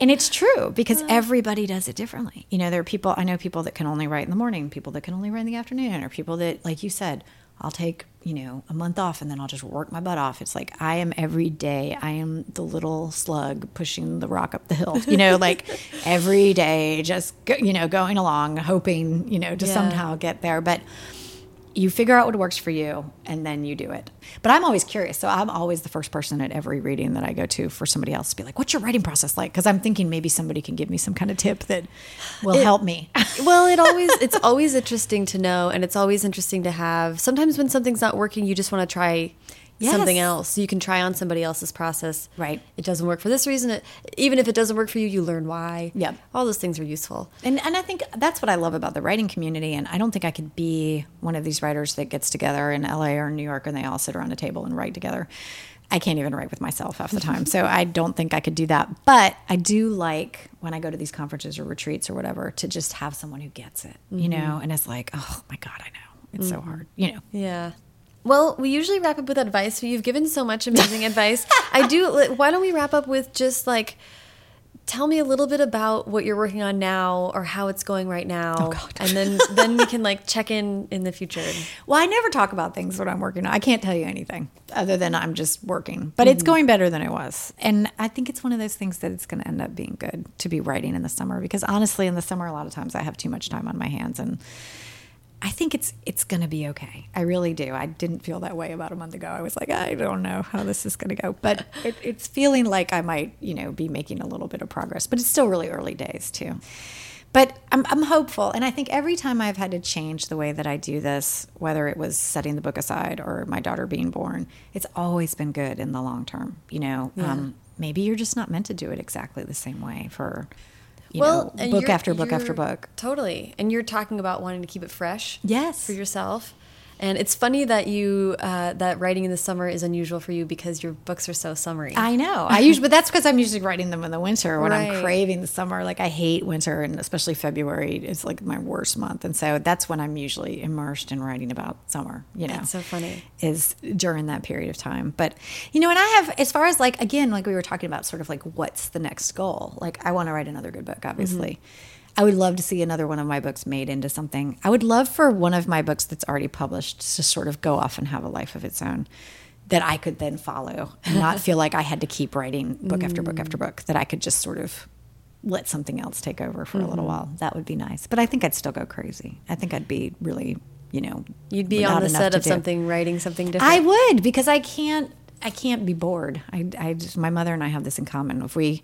And it's true because mm-hmm. everybody does it differently. You know, there are people, I know people that can only write in the morning, people that can only write in the afternoon, or people that, like you said, I'll take, you know, a month off and then I'll just work my butt off. It's like I am every day, I am the little slug pushing the rock up the hill, you know, like every day, just, go, you know, going along, hoping, you know, to Yeah. somehow get there. But you figure out what works for you and then you do it. But I'm always curious. So I'm always the first person at every reading that I go to for somebody else to be like, what's your writing process like? Because I'm thinking maybe somebody can give me some kind of tip that will help me. well, it always it's always interesting to know, and it's always interesting to have. Sometimes when something's not working, you just want to try Yes. something else. You can try on somebody else's process. Right. It doesn't work for this reason. It, even if it doesn't work for you, you learn why. Yep. All those things are useful. And, and I think that's what I love about the writing community. And I don't think I could be one of these writers that gets together in LA or New York and they all sit around a table and write together. I can't even write with myself half the time. So I don't think I could do that. But I do like when I go to these conferences or retreats or whatever to just have someone who gets it, you mm-hmm. know? And it's like, oh my God, I know. It's so mm-hmm. hard, you know? Yeah. Well, we usually wrap up with advice. You've given so much amazing advice. I do. Why don't we wrap up with just like, tell me a little bit about what you're working on now or how it's going right now, Oh, God. and then then we can like check in in the future. Well, I never talk about things when I'm working on. I can't tell you anything other than I'm just working. But it's mm-hmm. going better than it was. And I think it's one of those things that it's going to end up being good to be writing in the summer because honestly in the summer a lot of times I have too much time on my hands and I think it's it's going to be okay. I really do. I didn't feel that way about a month ago. I was like, I don't know how this is going to go, but it, it's feeling like I might, you know, be making a little bit of progress. But it's still really early days too. But I'm, I'm hopeful. And I think every time I've had to change the way that I do this, whether it was setting the book aside or my daughter being born, it's always been good in the long term. You know, um, maybe you're just not meant to do it exactly the same way for, you know, book after book after book. Totally. And you're talking about wanting to keep it fresh. Yes. For yourself. And it's funny that you uh, that writing in the summer is unusual for you because your books are so summery. I know. I usually, but that's because I'm usually writing them in the winter when Right. I'm craving the summer. Like I hate winter, and especially February is like my worst month, and so that's when I'm usually immersed in writing about summer. You know, That's so funny. is during that period of time. But you know, and I have as far as like again, like we were talking about, sort of like what's the next goal? Like I want to write another good book, obviously. I would love to see another one of my books made into something. I would love for one of my books that's already published to sort of go off and have a life of its own. that I could then follow and not feel like I had to keep writing book after book after book, that I could just sort of let something else take over for a little Mm-hmm. while. That would be nice. But I think I'd still go crazy. I think I'd be really, you know, You'd be on the set of do. something, writing something different. I would because I can't. I can't be bored. I, I just, my mother and I have this in common. If we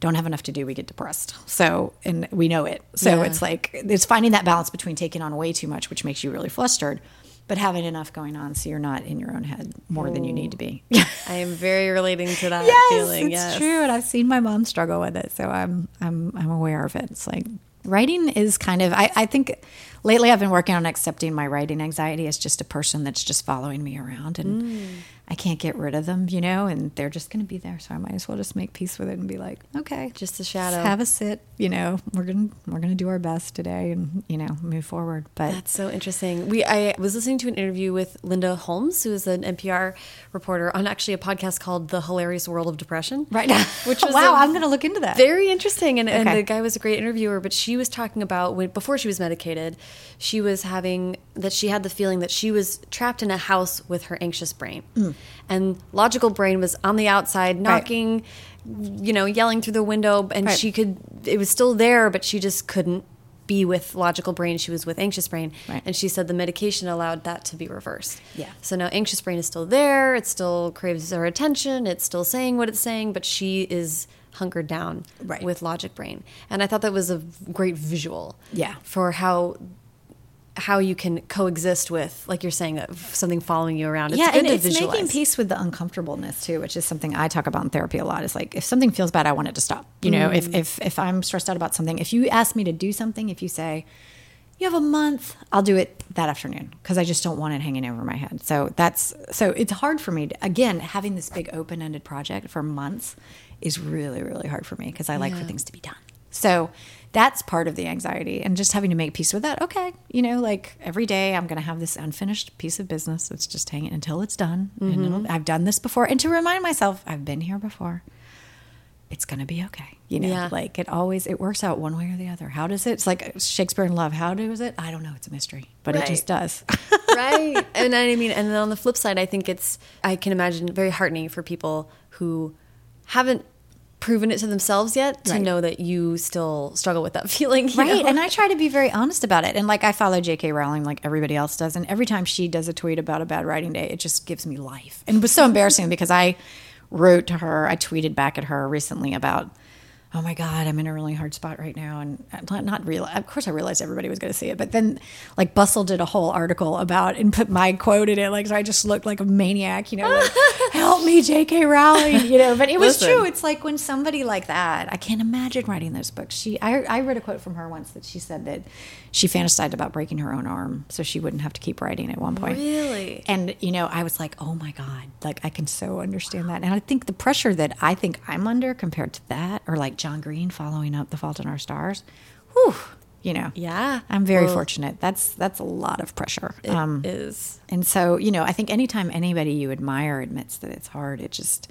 don't have enough to do, we get depressed. So, and we know it. So Yeah. it's like it's finding that balance between taking on way too much, which makes you really flustered, but having enough going on so you're not in your own head more than you need to be. I am very relating to that yes, feeling. it's yes. true, and I've seen my mom struggle with it, so I'm I'm I'm aware of it. It's like writing is kind of I, I think lately I've been working on accepting my writing anxiety as just a person that's just following me around and Mm. I can't get rid of them, you know, and they're just going to be there. So I might as well just make peace with it and be like, okay, Just a shadow. have a sit. You know, we're gonna we're gonna do our best today and you know move forward. But That's so interesting. We I was listening to an interview with Linda Holmes, who is an NPR reporter, on actually a podcast called The Hilarious World of Depression. right now, Which was wow, I'm gonna look into that. Very interesting, and, and the guy was a great interviewer. But she was talking about when before she was medicated, she was having that she had the feeling that she was trapped in a house with her anxious brain, mm. and logical brain was on the outside knocking, you know, yelling through the window, and Right. she could. It was still there, but she just couldn't be with logical brain. She was with anxious brain, Right. and she said the medication allowed that to be reversed. Yeah. So now anxious brain is still there. It still craves her attention. It's still saying what it's saying, but she is hunkered down Right. with logic brain. And I thought that was a great visual. Yeah. For how how you can coexist with, like you're saying, something following you around. It's yeah, good and it's visualize. making peace with the uncomfortableness too, which is something I talk about in therapy a lot. Is like if something feels bad, I want it to stop. You know, Mm. if if if I'm stressed out about something, if you ask me to do something, if you say you have a month, I'll do it that afternoon because I just don't want it hanging over my head. So that's so it's hard for me. To, again, having this big open ended project for months is really really hard for me because I like for things to be done. So that's part of the anxiety and just having to make peace with that. Okay, you know, like every day I'm going to have this unfinished piece of business that's just hanging until it's done. Mm-hmm. I've done this before. And to remind myself, I've been here before. It's going to be okay. You know, Yeah. like it always, it works out one way or the other. How does it? It's like Shakespeare in Love. How does it? I don't know. It's a mystery, but Right. it just does. right. And I mean, and then on the flip side, I think it's, I can imagine very heartening for people who haven't proven it to themselves yet to Right. know that you still struggle with that feeling. Right. know? And I try to be very honest about it. And like I follow J.K. Rowling like everybody else does. And every time she does a tweet about a bad writing day, it just gives me life. And it was so embarrassing because I wrote to her, I tweeted back at her recently about, oh my God, I'm in a really hard spot right now. And not, not real. Of course, I realized everybody was going to see it. But then like Bustle did a whole article about and put my quote in it. Like, so I just looked like a maniac, you know, like, help me, J.K. Rowling, you know. But it was Listen. true. It's like when somebody like that, I can't imagine writing those books. She, I, I read a quote from her once that she said that she fantasized about breaking her own arm so she wouldn't have to keep writing at one point. Really? And you know, I was like, oh my god, like I can so understand that. And I think the pressure that I think I'm under compared to that, or like John Green following up The Fault in Our Stars, whew, you know, Yeah. I'm very Well, fortunate. That's that's a lot of pressure. It um, is. And so, you know, I think anytime anybody you admire admits that it's hard, it just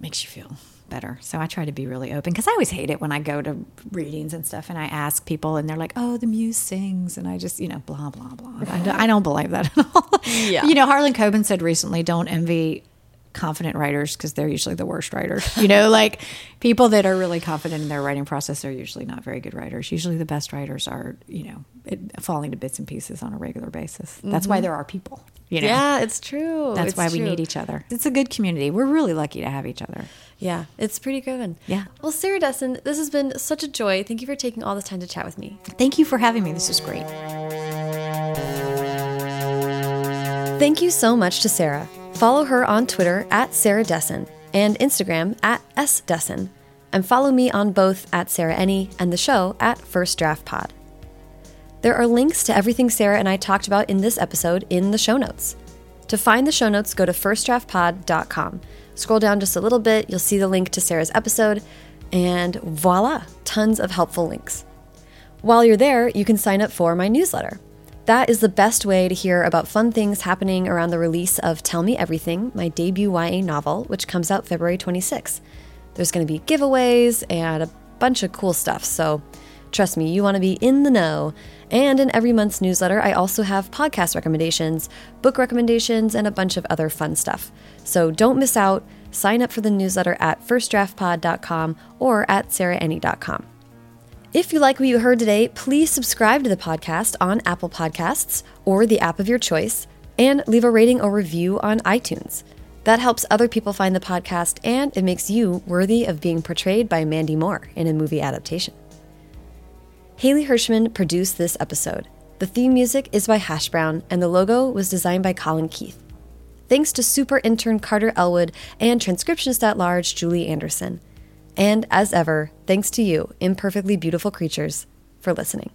makes you feel better. So I try to be really open because I always hate it when I go to readings and stuff and I ask people and they're like, oh, the muse sings. And I just, you know, blah, blah, blah. I don't, I don't believe that at all. Yeah. You know, Harlan Coben said recently, don't envy confident writers because they're usually the worst writers. You know, like people that are really confident in their writing process are usually not very good writers. Usually the best writers are, you know, it, falling to bits and pieces on a regular basis. That's why mm-hmm. there are people. You know? Yeah, it's true. That's It's why we need each other. It's a good community. We're really lucky to have each other. Yeah, it's pretty good. Yeah. Well, Sarah Dessen, this has been such a joy. Thank you for taking all this time to chat with me. Thank you for having me. This was great. Thank you so much to Sarah. Follow her on Twitter at Sarah Dessen and Instagram at S Dessen. And follow me on both at Sarah Enni and the show at First Draft Pod. There are links to everything Sarah and I talked about in this episode in the show notes. To find the show notes, go to firstdraftpod.com. Scroll down just a little bit, you'll see the link to Sarah's episode, and voila, tons of helpful links. While you're there, you can sign up for my newsletter. That is the best way to hear about fun things happening around the release of Tell Me Everything, my debut YA novel, which comes out February 26th. There's going to be giveaways and a bunch of cool stuff, so Trust me, you want to be in the know. And in every month's newsletter, I also have podcast recommendations, book recommendations, and a bunch of other fun stuff. So don't miss out. Sign up for the newsletter at firstdraftpod.com or at sarahenni.com. If you like what you heard today, please subscribe to the podcast on Apple Podcasts or the app of your choice, and leave a rating or review on iTunes. That helps other people find the podcast, and it makes you worthy of being portrayed by Mandy Moore in a movie adaptation. Haley Hirschman produced this episode. The theme music is by Hash Brown, and the logo was designed by Colin Keith. Thanks to super intern Carter Elwood and transcriptionist at large Julie Anderson. And as ever, thanks to you, imperfectly beautiful creatures, for listening.